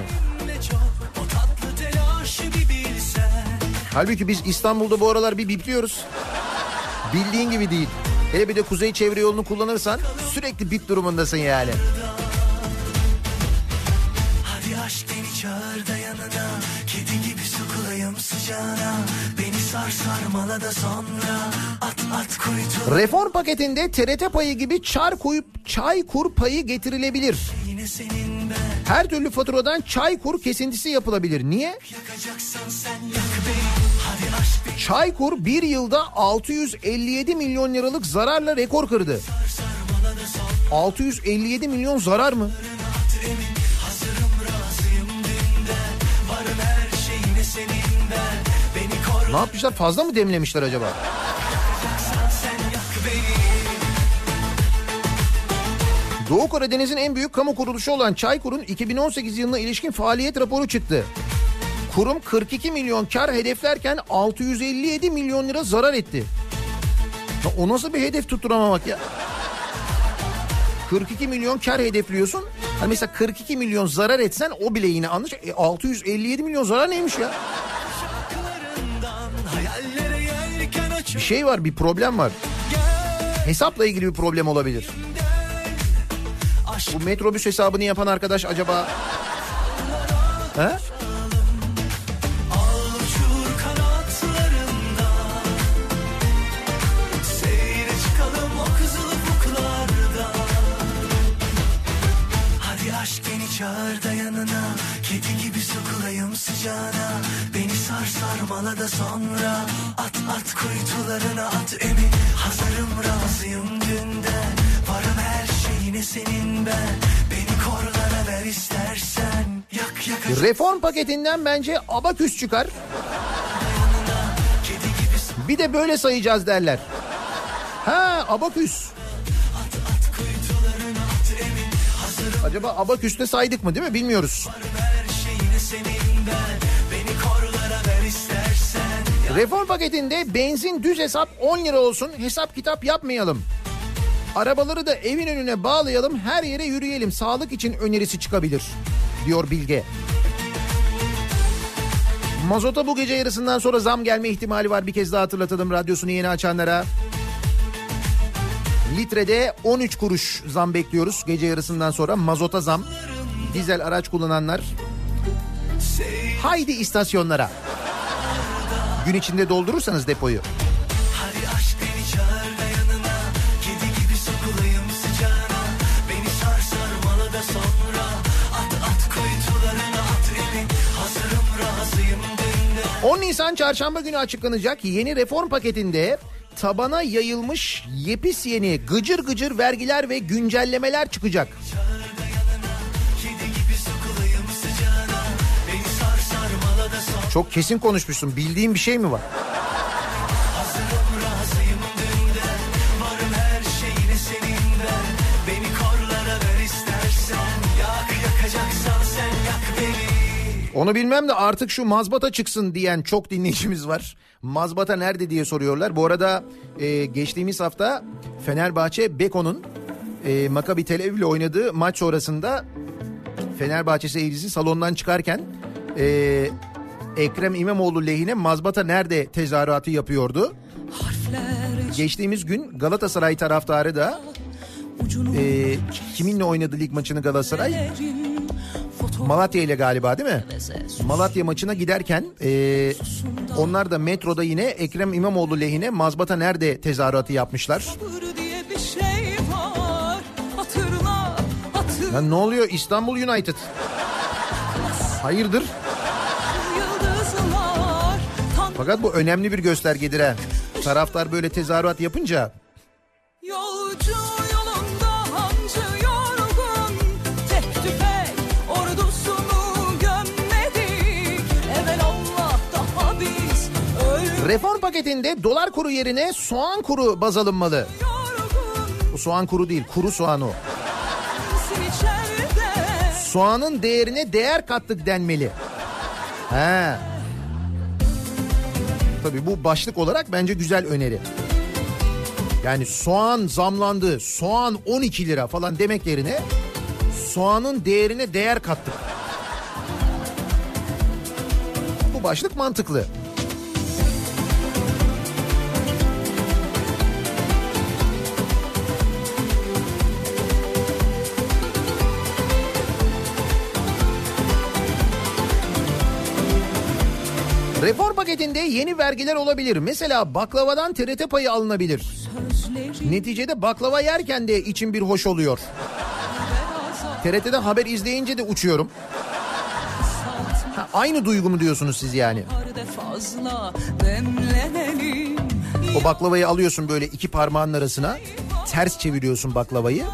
Halbuki biz İstanbul'da bu aralar bir bipliyoruz. Bildiğin gibi değil. Hele bir de kuzey çevre yolunu kullanırsan sürekli bit durumundasın yani. Hadi aşk beni çağır da yanına Kedi gibi sokulayım sıcağına Beni sar sarmala da sonra At at kuytu Reform paketinde TRT payı gibi çar koyup çay kur payı getirilebilir. Yine senin ben Her türlü faturadan çay kur kesintisi yapılabilir. Niye? Yakacaksan sen yak beni Çaykur bir yılda 657 milyon liralık zararla rekor kırdı. 657 milyon zarar mı? Ne yapmışlar fazla mı demlemişler acaba? Doğu Karadeniz'in en büyük kamu kuruluşu olan Çaykur'un 2018 yılına ilişkin faaliyet raporu çıktı. Kurum 42 milyon kar hedeflerken 657 milyon lira zarar etti. Ya o nasıl bir hedef tutturamamak ya? 42 milyon kar hedefliyorsun. Hani mesela 42 milyon zarar etsen o bile yine anlaş. E, 657 milyon zarar neymiş ya? Bir şey var bir problem var. Hesapla ilgili bir problem olabilir. Bu metrobüs hesabını yapan arkadaş acaba... He? Çağır da yanına Kedi gibi sokulayım sıcağına. Beni sar sarmala da sonra. At at kuytularına at emi. Hazırım razıyım dünden. Varım her şeyine senin ben. Beni korlara ver istersen. Yak yak. Reform paketinden bence abaküs çıkar. Bir de böyle sayacağız derler. Ha abaküs. Acaba abaküste saydık mı değil mi bilmiyoruz. Reform paketinde benzin düz hesap 10 lira olsun hesap kitap yapmayalım. Arabaları da evin önüne bağlayalım her yere yürüyelim sağlık için önerisi çıkabilir diyor Bilge. Mazota bu gece yarısından sonra zam gelme ihtimali var bir kez daha hatırlatalım radyosunu yeni açanlara. Litrede 13 kuruş zam bekliyoruz. Gece yarısından sonra mazota zam. Dizel araç kullananlar. Haydi istasyonlara. Gün içinde doldurursanız depoyu. 10 Nisan çarşamba günü açıklanacak yeni reform paketinde tabana yayılmış yepis yeni gıcır gıcır vergiler ve güncellemeler çıkacak. Çok kesin konuşmuşsun. Bildiğin bir şey mi var? Onu bilmem de artık şu mazbata çıksın diyen çok dinleyicimiz var. Mazbata nerede diye soruyorlar. Bu arada e, geçtiğimiz hafta Fenerbahçe Beko'nun e, Maccabi Tel Aviv ile oynadığı maç sonrasında Fenerbahçe seyircisi salondan çıkarken e, Ekrem İmamoğlu lehine mazbata nerede tezahüratı yapıyordu. Harfler Geçtiğimiz gün Galatasaray taraftarı da e, kiminle oynadı lig maçını Galatasaray? Malatya ile galiba değil mi? Malatya maçına giderken e, onlar da metroda yine Ekrem İmamoğlu lehine mazbata nerede tezahüratı yapmışlar. Ya ne oluyor İstanbul United? Hayırdır? Fakat bu önemli bir göstergedir ha. Taraftar böyle tezahürat yapınca Yolcu reform paketinde dolar kuru yerine soğan kuru baz alınmalı. Bu soğan kuru değil kuru soğan o. Soğanın değerine değer kattık denmeli. He. Tabii bu başlık olarak bence güzel öneri. Yani soğan zamlandı, soğan 12 lira falan demek yerine soğanın değerine değer kattık. Bu başlık mantıklı. Reform paketinde yeni vergiler olabilir. Mesela baklavadan TRT payı alınabilir. Sözleri Neticede baklava yerken de içim bir hoş oluyor. TRT'de haber izleyince de uçuyorum. Ha, aynı duygu mu diyorsunuz siz yani? O baklavayı alıyorsun böyle iki parmağın arasına. Ters çeviriyorsun baklavayı.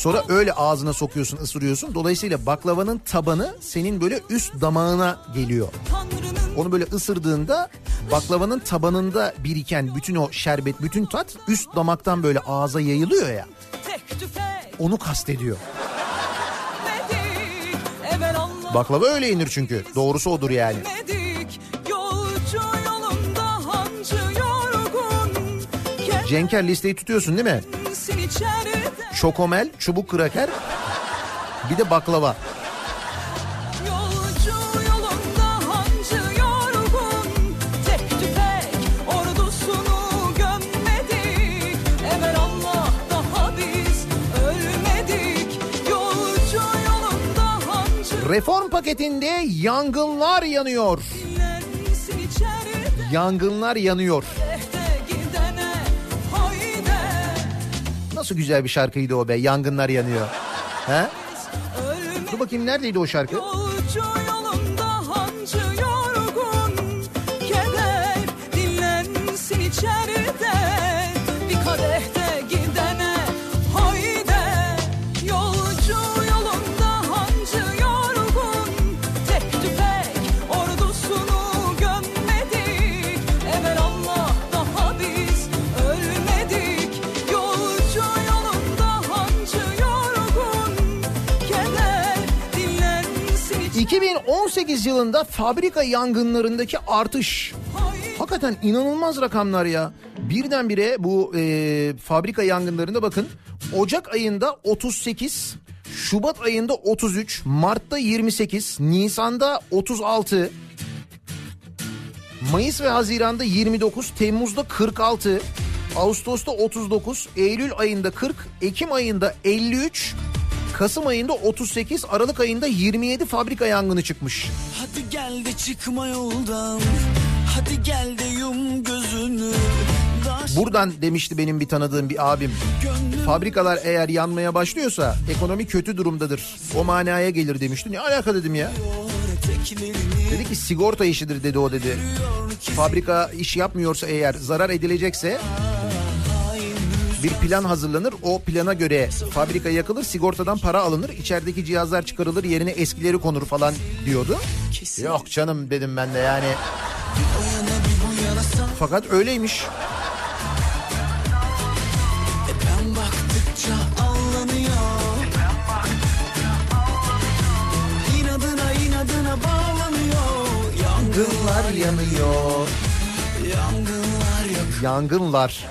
Sonra öyle ağzına sokuyorsun, ısırıyorsun. Dolayısıyla baklavanın tabanı senin böyle üst damağına geliyor. Onu böyle ısırdığında baklavanın tabanında biriken bütün o şerbet, bütün tat üst damaktan böyle ağza yayılıyor ya. Onu kastediyor. Baklava öyle yenir çünkü. Doğrusu odur yani. Cenker listeyi tutuyorsun değil mi? Çokomel, çubuk kraker, Bir de baklava. Reform paketinde yangınlar yanıyor. Yangınlar yanıyor. Nasıl güzel bir şarkıydı o be. Yangınlar yanıyor. He? Dur bakayım neredeydi o şarkı? 2018 yılında fabrika yangınlarındaki artış. Hakikaten inanılmaz rakamlar ya. Birdenbire bu e, fabrika yangınlarında bakın Ocak ayında 38, Şubat ayında 33, Mart'ta 28, Nisan'da 36, Mayıs ve Haziran'da 29, Temmuz'da 46, Ağustos'ta 39, Eylül ayında 40, Ekim ayında 53, Kasım ayında 38, Aralık ayında 27 fabrika yangını çıkmış. Hadi gel de çıkma yoldan Hadi gel de yum gözünü Buradan demişti benim bir tanıdığım bir abim. Fabrikalar eğer yanmaya başlıyorsa ekonomi kötü durumdadır. O manaya gelir demişti. Ne alaka dedim ya. Dedi ki sigorta işidir dedi o dedi. Fabrika iş yapmıyorsa eğer zarar edilecekse bir plan hazırlanır. O plana göre fabrika yakılır, sigortadan para alınır, içerideki cihazlar çıkarılır, yerine eskileri konur falan diyordu. Yok canım dedim ben de yani. Fakat öyleymiş. Yangınlar yanıyor. Yangınlar yak Yangınlar.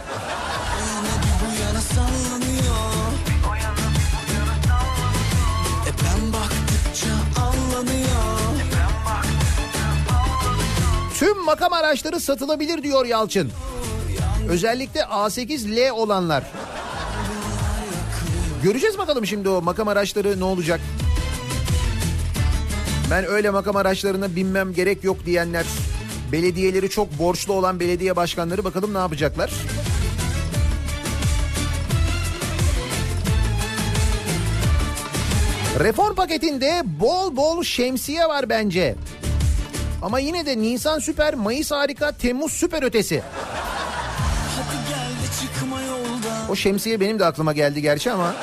Makam araçları satılabilir diyor Yalçın. Özellikle A8L olanlar. Göreceğiz bakalım şimdi o makam araçları ne olacak. Ben öyle makam araçlarına binmem gerek yok diyenler, belediyeleri çok borçlu olan belediye başkanları bakalım ne yapacaklar. Reform paketinde bol bol şemsiye var bence. Ama yine de Nisan süper, Mayıs harika, Temmuz süper ötesi. Hadi gel de çıkma yoldan O şemsiye benim de aklıma geldi gerçi ama.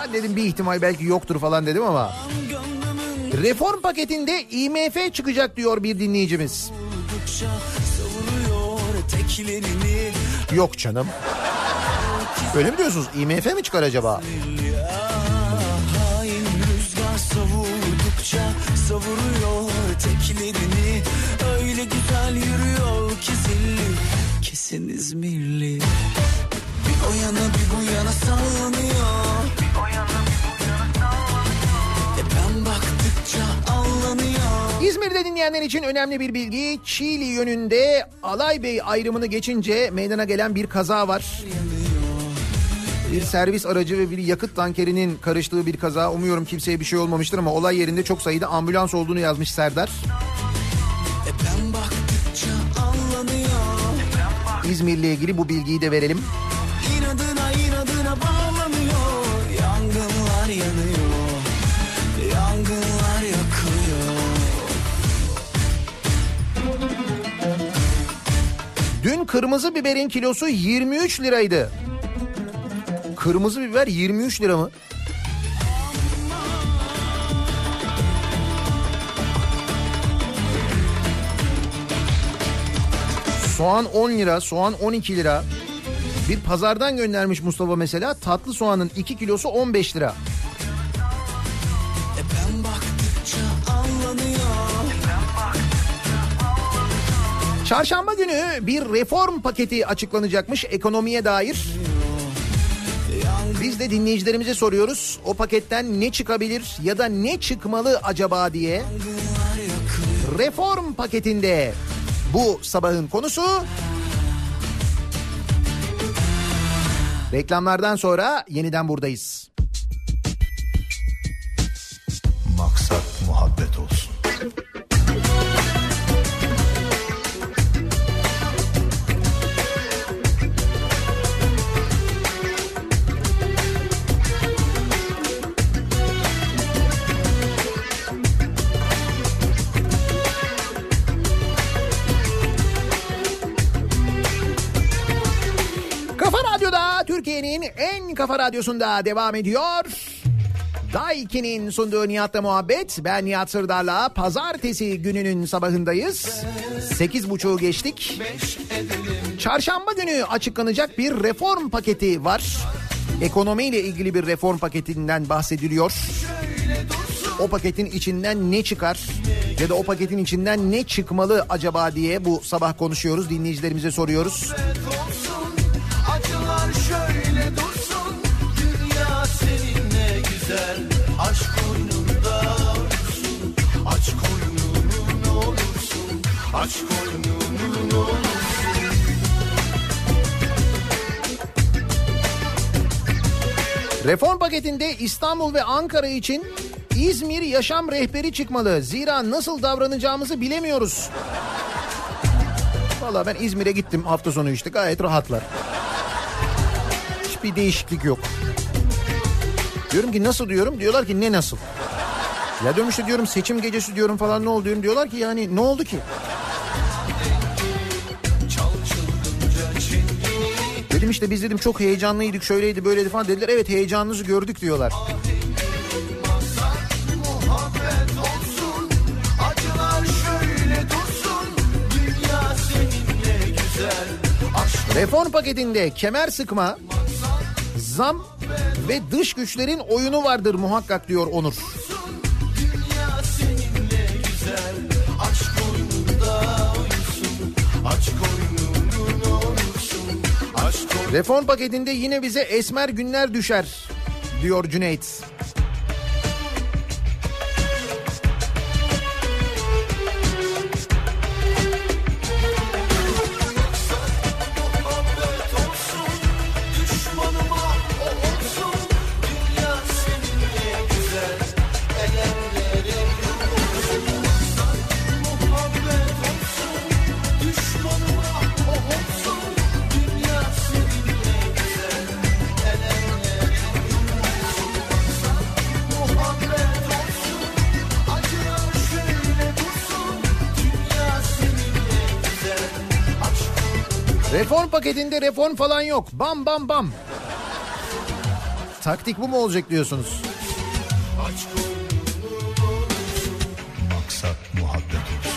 Ben dedim bir ihtimal belki yoktur falan dedim ama. Reform paketinde IMF çıkacak diyor bir dinleyicimiz. Yok canım. Öyle mi diyorsunuz? IMF mi çıkar acaba? Eteklerini. Öyle güzel yürüyor ki zilli. Kesin İzmirli Bir o yana bir bu yana sallanıyor E İzmir'de dinleyenler için önemli bir bilgi. Çiğli yönünde Alaybey ayrımını geçince meydana gelen bir kaza var. Bir servis aracı ve bir yakıt tankerinin karıştığı bir kaza. Umuyorum kimseye bir şey olmamıştır ama olay yerinde çok sayıda ambulans olduğunu yazmış Serdar. İzmir'le ilgili bu bilgiyi de verelim. İnadına inadına bağlanıyor Yangınlar yanıyor Yangınlar yakıyor Dün kırmızı biberin kilosu 23 liraydı. Kırmızı biber 23 lira mı? Soğan 10 lira, soğan 12 lira. Bir pazardan göndermiş Mustafa mesela tatlı soğanın 2 kilosu 15 lira. E allanıyor Çarşamba günü bir reform paketi açıklanacakmış ekonomiye dair. Biz de dinleyicilerimize soruyoruz. O paketten ne çıkabilir ya da ne çıkmalı acaba diye. Reform paketinde bu sabahın konusu. Reklamlardan sonra yeniden buradayız. Maksat muhabbet olsun. En kafa radyosunda devam ediyor. Daiki'nin sunduğu Nihat'la muhabbet. Ben Nihat Sırdar'la pazartesi gününün sabahındayız. Sekiz buçuğu geçtik. Çarşamba günü açıklanacak bir reform paketi var. Ekonomiyle ilgili bir reform paketinden bahsediliyor. O paketin içinden ne çıkar ya da o paketin içinden ne çıkmalı acaba diye bu sabah konuşuyoruz. Dinleyicilerimize soruyoruz. Acılar Aç olursun Reform paketinde İstanbul ve Ankara için İzmir yaşam rehberi çıkmalı. Zira nasıl davranacağımızı bilemiyoruz. Valla ben İzmir'e gittim hafta sonu işte gayet rahatlar. Hiçbir değişiklik yok. Diyorum ki nasıl diyorum diyorlar ki ne nasıl? Ya diyorum işte diyorum seçim gecesi diyorum falan ne oldu diyorum diyorlar ki yani ne oldu ki? Dedim işte biz dedim çok heyecanlıydık şöyleydi böyleydi falan dediler. Evet heyecanınızı gördük diyorlar. Reform paketinde kemer sıkma, zam ve dış güçlerin oyunu vardır muhakkak diyor Onur. Reform paketinde yine bize esmer günler düşer diyor Cüneyt. Paketinde reform falan yok. Bam bam bam. Taktik bu mu olacak diyorsunuz? Maksat muhabbet olsun.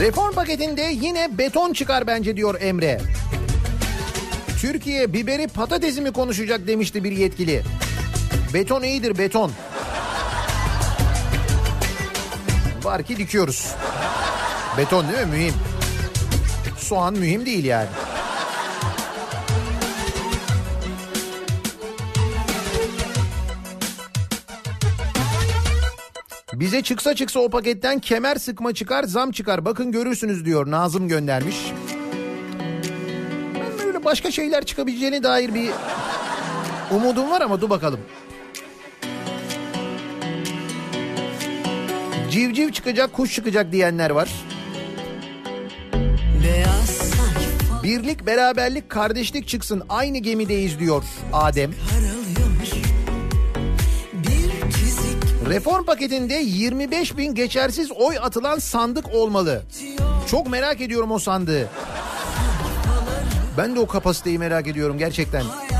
Reform paketinde yine beton çıkar bence diyor Emre. Türkiye biberi patatesi mi konuşacak demişti bir yetkili. Beton iyidir beton. Var ki dikiyoruz. Beton değil mi? Mühim. Soğan mühim değil yani. Bize çıksa çıksa o paketten kemer sıkma çıkar, zam çıkar. Bakın görürsünüz diyor Nazım göndermiş. Ben böyle başka şeyler çıkabileceğine dair bir umudum var ama dur bakalım. Civciv çıkacak, kuş çıkacak diyenler var. Birlik, beraberlik, kardeşlik çıksın. Aynı gemideyiz diyor Adem. Reform paketinde 25 bin geçersiz oy atılan sandık olmalı. Çok merak ediyorum o sandığı. Ben de o kapasiteyi merak ediyorum gerçekten. hayat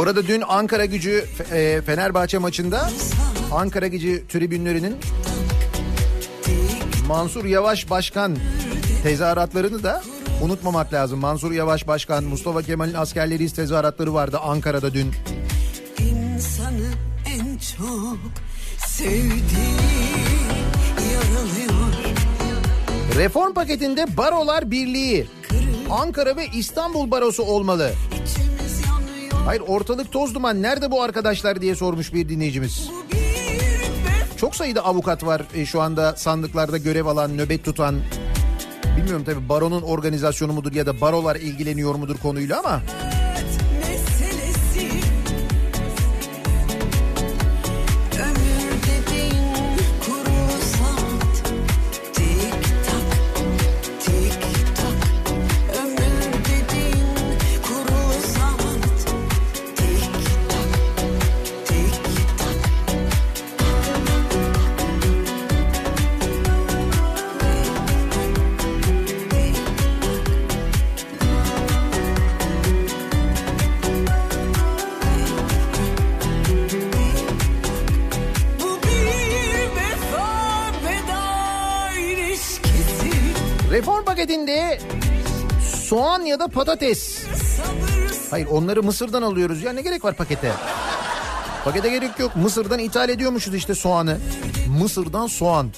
Bu arada dün Ankara gücü e, Fenerbahçe maçında Ankara gücü tribünlerinin Mansur Yavaş Başkan tezahüratlarını da unutmamak lazım. Mansur Yavaş Başkan, Mustafa Kemal'in askerleriyiz tezahüratları vardı Ankara'da dün. İnsanı en çok sevdiği yaralıyor. Reform paketinde Barolar Birliği Ankara ve İstanbul Barosu olmalı. Hayır ortalık toz duman nerede bu arkadaşlar diye sormuş bir dinleyicimiz. Çok sayıda avukat var e, şu anda sandıklarda görev alan, nöbet tutan. Bilmiyorum tabii baronun organizasyonu mudur ya da barolar ilgileniyor mudur konuyla ama ya da patates. Hayır onları Mısır'dan alıyoruz ya ne gerek var pakete? Pakete gerek yok. Mısır'dan ithal ediyormuşuz işte soğanı. Mısır'dan soğan.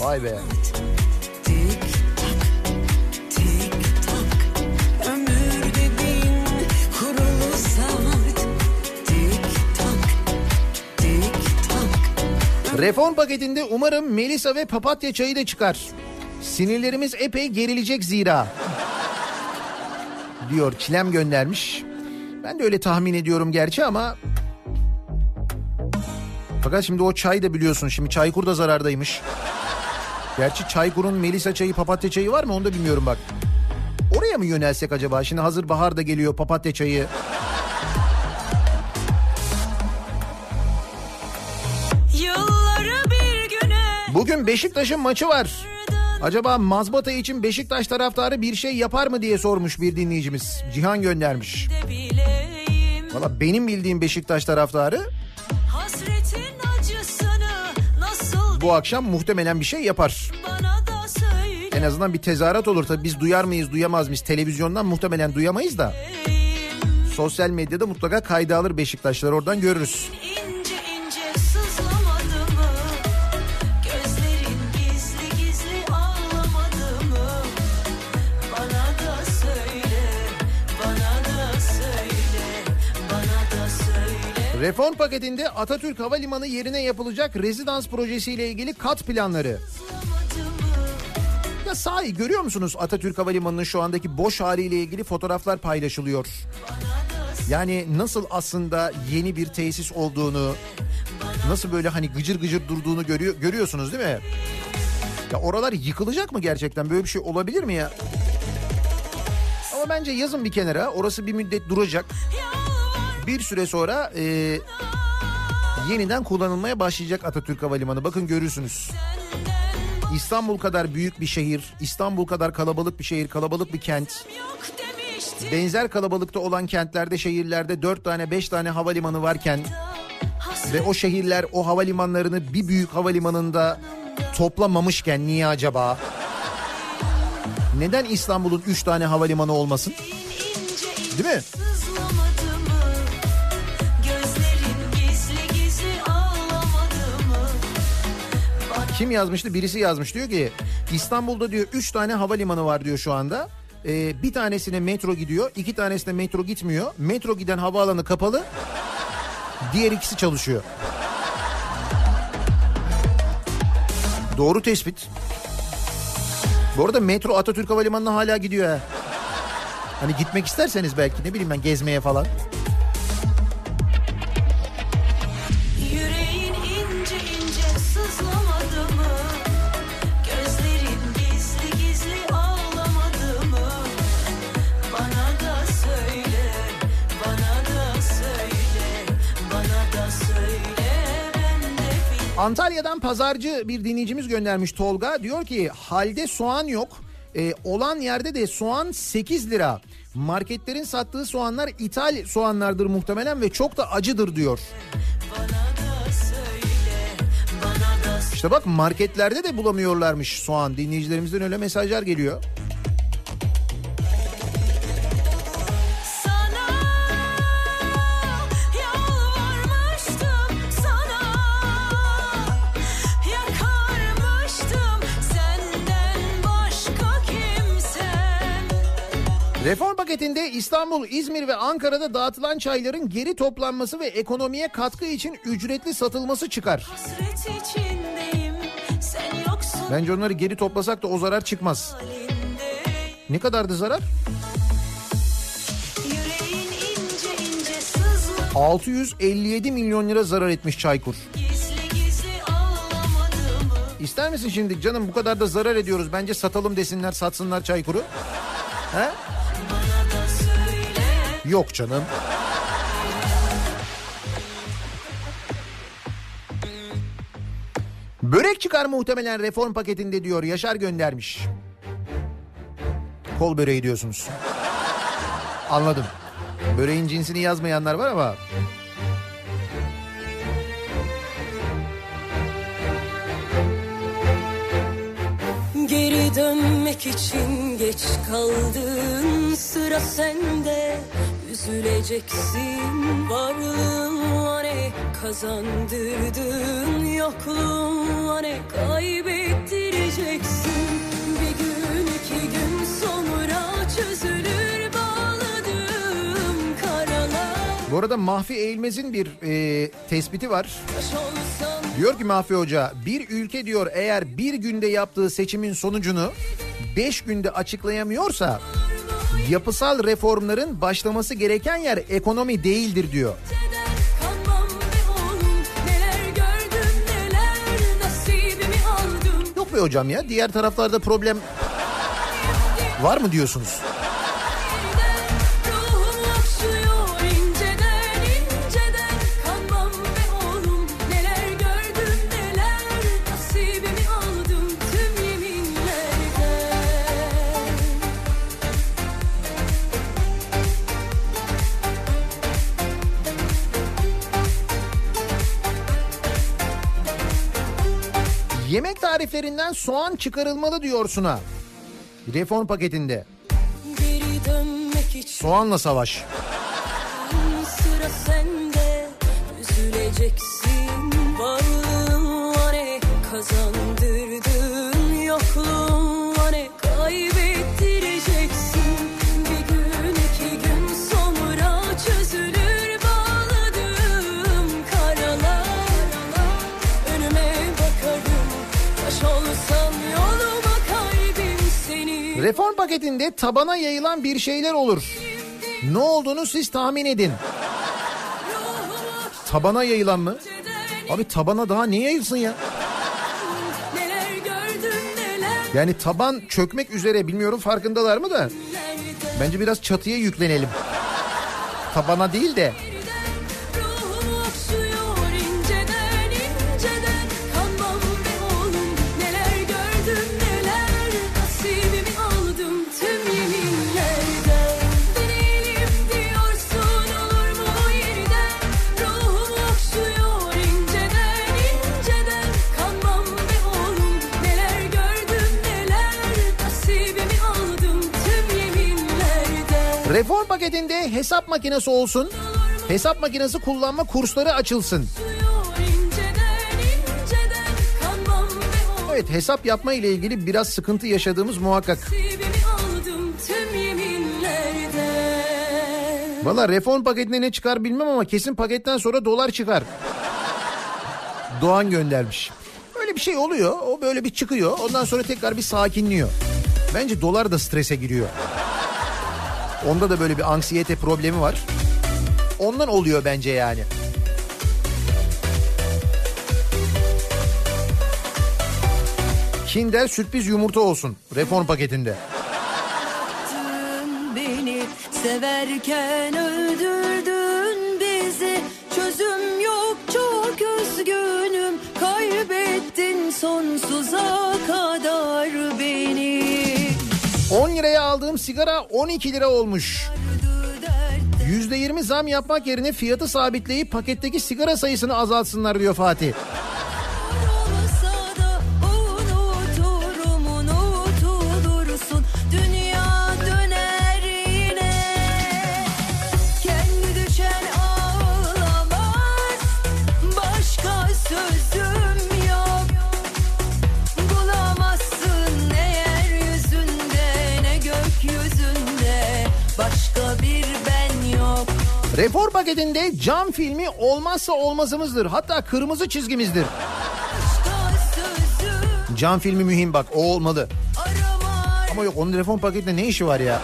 Vay be. Reform paketinde umarım Melisa ve papatya çayı da çıkar. Sinirlerimiz epey gerilecek zira. Diyor Çilem göndermiş. Ben de öyle tahmin ediyorum gerçi ama... Fakat şimdi o çay da biliyorsun şimdi Çaykur da zarardaymış. Gerçi Çaykur'un Melisa çayı papatya çayı var mı onu da bilmiyorum bak. Oraya mı yönelsek acaba? Şimdi hazır bahar da geliyor papatya çayı. Bugün Beşiktaş'ın maçı var. Acaba mazbata için Beşiktaş taraftarı bir şey yapar mı diye sormuş bir dinleyicimiz. Cihan göndermiş. Valla benim bildiğim Beşiktaş taraftarı bu akşam muhtemelen bir şey yapar. En azından bir tezahürat olur. Tabii biz duyar mıyız duyamaz mıyız? Televizyondan muhtemelen duyamayız da. Sosyal medyada mutlaka kayda alır Beşiktaşlar oradan görürüz. İnce Reform paketinde Atatürk Havalimanı yerine yapılacak rezidans projesiyle ilgili kat planları. Ya sahi görüyor musunuz Atatürk Havalimanı'nın şu andaki boş haliyle ilgili fotoğraflar paylaşılıyor. Yani nasıl aslında yeni bir tesis olduğunu, nasıl böyle hani gıcır gıcır durduğunu görüyor, görüyorsunuz değil mi? Ya oralar yıkılacak mı gerçekten? Böyle bir şey olabilir mi ya? Ama bence yazın bir kenara. Orası bir müddet duracak. Bir süre sonra e, yeniden kullanılmaya başlayacak Atatürk Havalimanı. Bakın görürsünüz. İstanbul kadar büyük bir şehir, İstanbul kadar kalabalık bir şehir, kalabalık bir kent. Benzer kalabalıkta olan kentlerde, şehirlerde dört tane, beş tane havalimanı varken ve o şehirler o havalimanlarını bir büyük havalimanında toplamamışken niye acaba? Neden İstanbul'un üç tane havalimanı olmasın? Değil mi? Kim yazmıştı? Birisi yazmış diyor ki İstanbul'da diyor 3 tane havalimanı var diyor şu anda. Ee, bir tanesine metro gidiyor, iki tanesine metro gitmiyor. Metro giden havaalanı kapalı, diğer ikisi çalışıyor. Doğru tespit. Bu arada metro Atatürk Havalimanı'na hala gidiyor ha. Hani gitmek isterseniz belki ne bileyim ben gezmeye falan. Antalya'dan pazarcı bir dinleyicimiz göndermiş Tolga. Diyor ki halde soğan yok. E, olan yerde de soğan 8 lira. Marketlerin sattığı soğanlar ithal soğanlardır muhtemelen ve çok da acıdır diyor. İşte bak marketlerde de bulamıyorlarmış soğan. Dinleyicilerimizden öyle mesajlar geliyor. Reform paketinde İstanbul, İzmir ve Ankara'da dağıtılan çayların geri toplanması ve ekonomiye katkı için ücretli satılması çıkar. Bence onları geri toplasak da o zarar çıkmaz. Ne kadardı zarar? yüreğin ince ince sızlı 657 milyon lira zarar etmiş Çaykur. İster misin şimdi canım bu kadar da zarar ediyoruz bence satalım desinler satsınlar Çaykur'u? He? Yok canım. Börek çıkar muhtemelen reform paketinde diyor Yaşar göndermiş. Kol böreği diyorsunuz. Anladım. Böreğin cinsini yazmayanlar var ama dönmek için geç kaldın sıra sende Üzüleceksin. Varlığın ne kazandırdın? Yokluğun ne kaybettireceksin? Bir gün iki gün sonra çözülür bağladığım karalar. Bu arada Mahfi Eğilmez'in bir e, tespiti var. Diyor ki Mahfi Hoca bir ülke diyor eğer bir günde yaptığı seçimin sonucunu beş günde açıklayamıyorsa yapısal reformların başlaması gereken yer ekonomi değildir diyor. Yok be hocam ya diğer taraflarda problem var mı diyorsunuz? Yemek tariflerinden soğan çıkarılmalı diyor Suna. Reform paketinde. Soğanla savaş. sıra sende Üzüleceksin varlığın ne kazandırdın Reform paketinde tabana yayılan bir şeyler olur. Ne olduğunu siz tahmin edin. Tabana yayılan mı? Abi tabana daha ne yayılsın ya? Yani taban çökmek üzere bilmiyorum farkındalar mı da. Bence biraz çatıya yüklenelim. Tabana değil de. Paketinde hesap makinesi olsun. Hesap makinesi kullanma kursları açılsın. Evet hesap yapma ile ilgili biraz sıkıntı yaşadığımız muhakkak. Valla reform paketine ne çıkar bilmem ama kesin paketten sonra dolar çıkar. Doğan göndermiş. Öyle bir şey oluyor. O böyle bir çıkıyor. Ondan sonra tekrar bir sakinliyor. Bence dolar da strese giriyor. Onda da böyle bir anksiyete problemi var. Ondan oluyor bence yani. Kinder sürpriz yumurta olsun reform paketinde. Beni severken öldürdün bizi çözüm yok çok üzgünüm kaybettin sonsuza kadar beni 10 liraya aldığım sigara 12 lira olmuş. %20 zam yapmak yerine fiyatı sabitleyip paketteki sigara sayısını azaltsınlar diyor Fatih. Reform paketinde cam filmi olmazsa olmazımızdır. Hatta kırmızı çizgimizdir. Cam filmi mühim bak o olmalı. Ama yok onun reform paketinde ne işi var ya?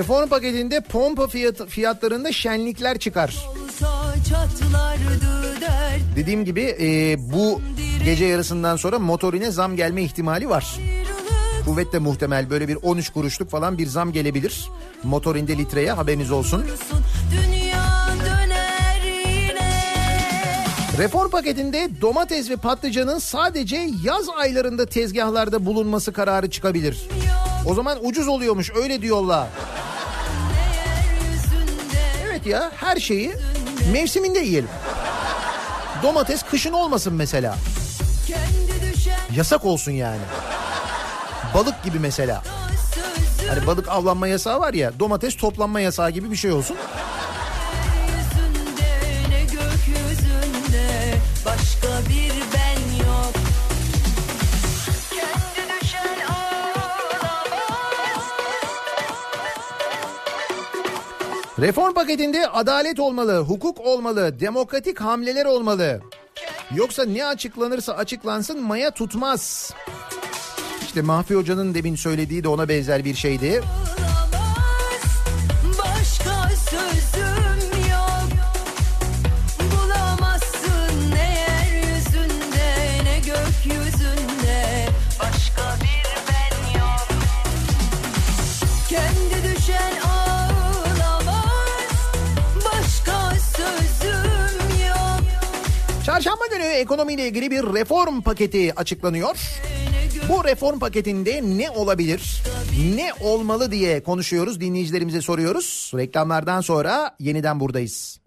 Reform paketinde pompa fiyat, fiyatlarında şenlikler çıkar. Dediğim gibi e, bu gece yarısından sonra motorine zam gelme ihtimali var. Kuvvetle muhtemel böyle bir 13 kuruşluk falan bir zam gelebilir. Motorinde litreye haberiniz olsun. Reform paketinde domates ve patlıcanın sadece yaz aylarında tezgahlarda bulunması kararı çıkabilir. O zaman ucuz oluyormuş öyle diyorlar. Evet ya her şeyi mevsiminde yiyelim. Domates kışın olmasın mesela. Yasak olsun yani. Balık gibi mesela. Hani balık avlanma yasağı var ya domates toplanma yasağı gibi bir şey olsun. Reform paketinde adalet olmalı, hukuk olmalı, demokratik hamleler olmalı. Yoksa ne açıklanırsa açıklansın maya tutmaz. İşte Mahfi Hoca'nın demin söylediği de ona benzer bir şeydi. Çarşamba günü ekonomiyle ilgili bir reform paketi açıklanıyor. Bu reform paketinde ne olabilir, ne olmalı diye konuşuyoruz, dinleyicilerimize soruyoruz. Reklamlardan sonra yeniden buradayız.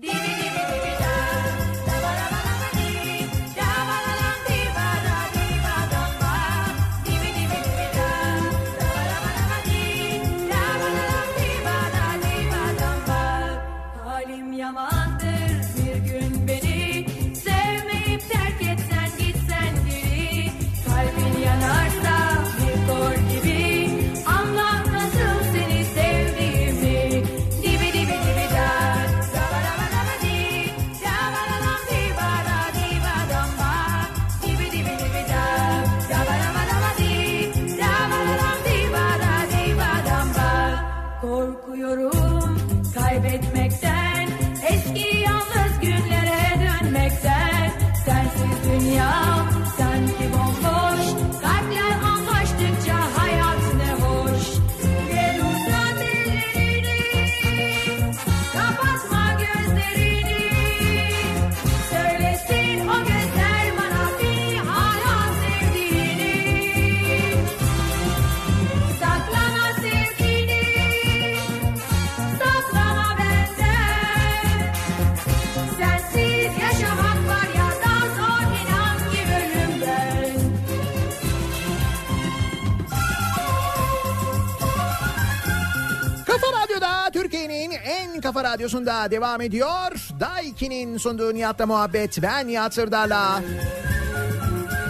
Radyosunda devam ediyor. Daiki'nin sunduğu Nihat'la muhabbet. Ben Nihat Sırdar'la.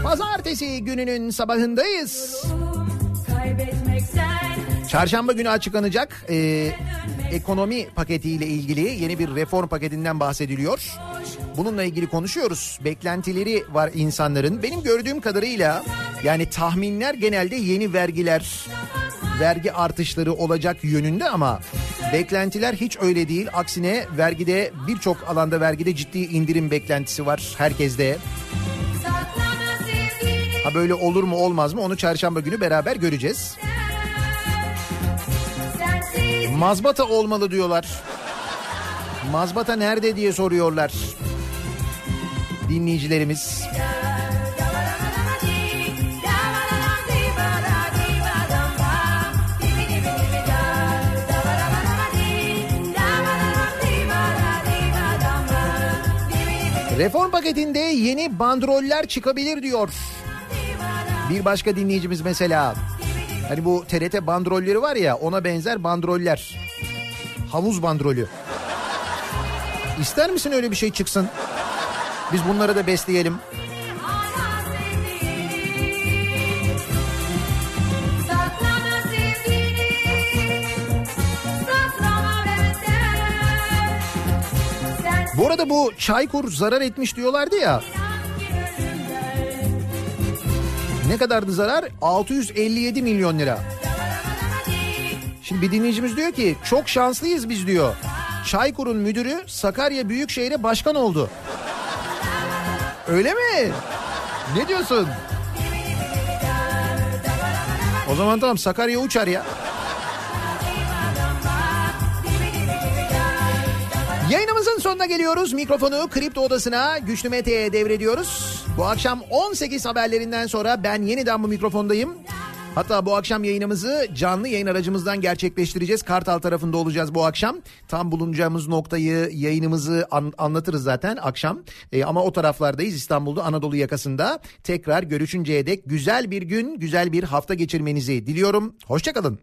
Pazartesi gününün sabahındayız. Çarşamba günü açıklanacak e, ekonomi paketiyle ilgili yeni bir reform paketinden bahsediliyor. Bununla ilgili konuşuyoruz. Beklentileri var insanların. Benim gördüğüm kadarıyla yani tahminler genelde yeni vergiler, vergi artışları olacak yönünde ama beklentiler hiç öyle değil. Aksine vergide birçok alanda vergide ciddi indirim beklentisi var herkeste. Ha böyle olur mu olmaz mı onu çarşamba günü beraber göreceğiz. Mazbata olmalı diyorlar. Mazbata nerede diye soruyorlar. Dinleyicilerimiz. Reform paketinde yeni bandroller çıkabilir diyor. Bir başka dinleyicimiz mesela. Hani bu TRT bandrolleri var ya ona benzer bandroller. Havuz bandrolü. İster misin öyle bir şey çıksın? Biz bunları da besleyelim. Bu arada bu Çaykur zarar etmiş diyorlardı ya. Ne kadardı zarar? 657 milyon lira. Şimdi bir dinleyicimiz diyor ki çok şanslıyız biz diyor. Çaykur'un müdürü Sakarya Büyükşehir'e başkan oldu. Öyle mi? Ne diyorsun? O zaman tamam Sakarya uçar ya. Yayınımızın sonuna geliyoruz. Mikrofonu Kripto Odası'na Güçlü Mete'ye devrediyoruz. Bu akşam 18 haberlerinden sonra ben yeniden bu mikrofondayım. Hatta bu akşam yayınımızı canlı yayın aracımızdan gerçekleştireceğiz. Kartal tarafında olacağız bu akşam. Tam bulunacağımız noktayı yayınımızı an- anlatırız zaten akşam. Ee, ama o taraflardayız İstanbul'da Anadolu yakasında. Tekrar görüşünceye dek güzel bir gün, güzel bir hafta geçirmenizi diliyorum. Hoşçakalın.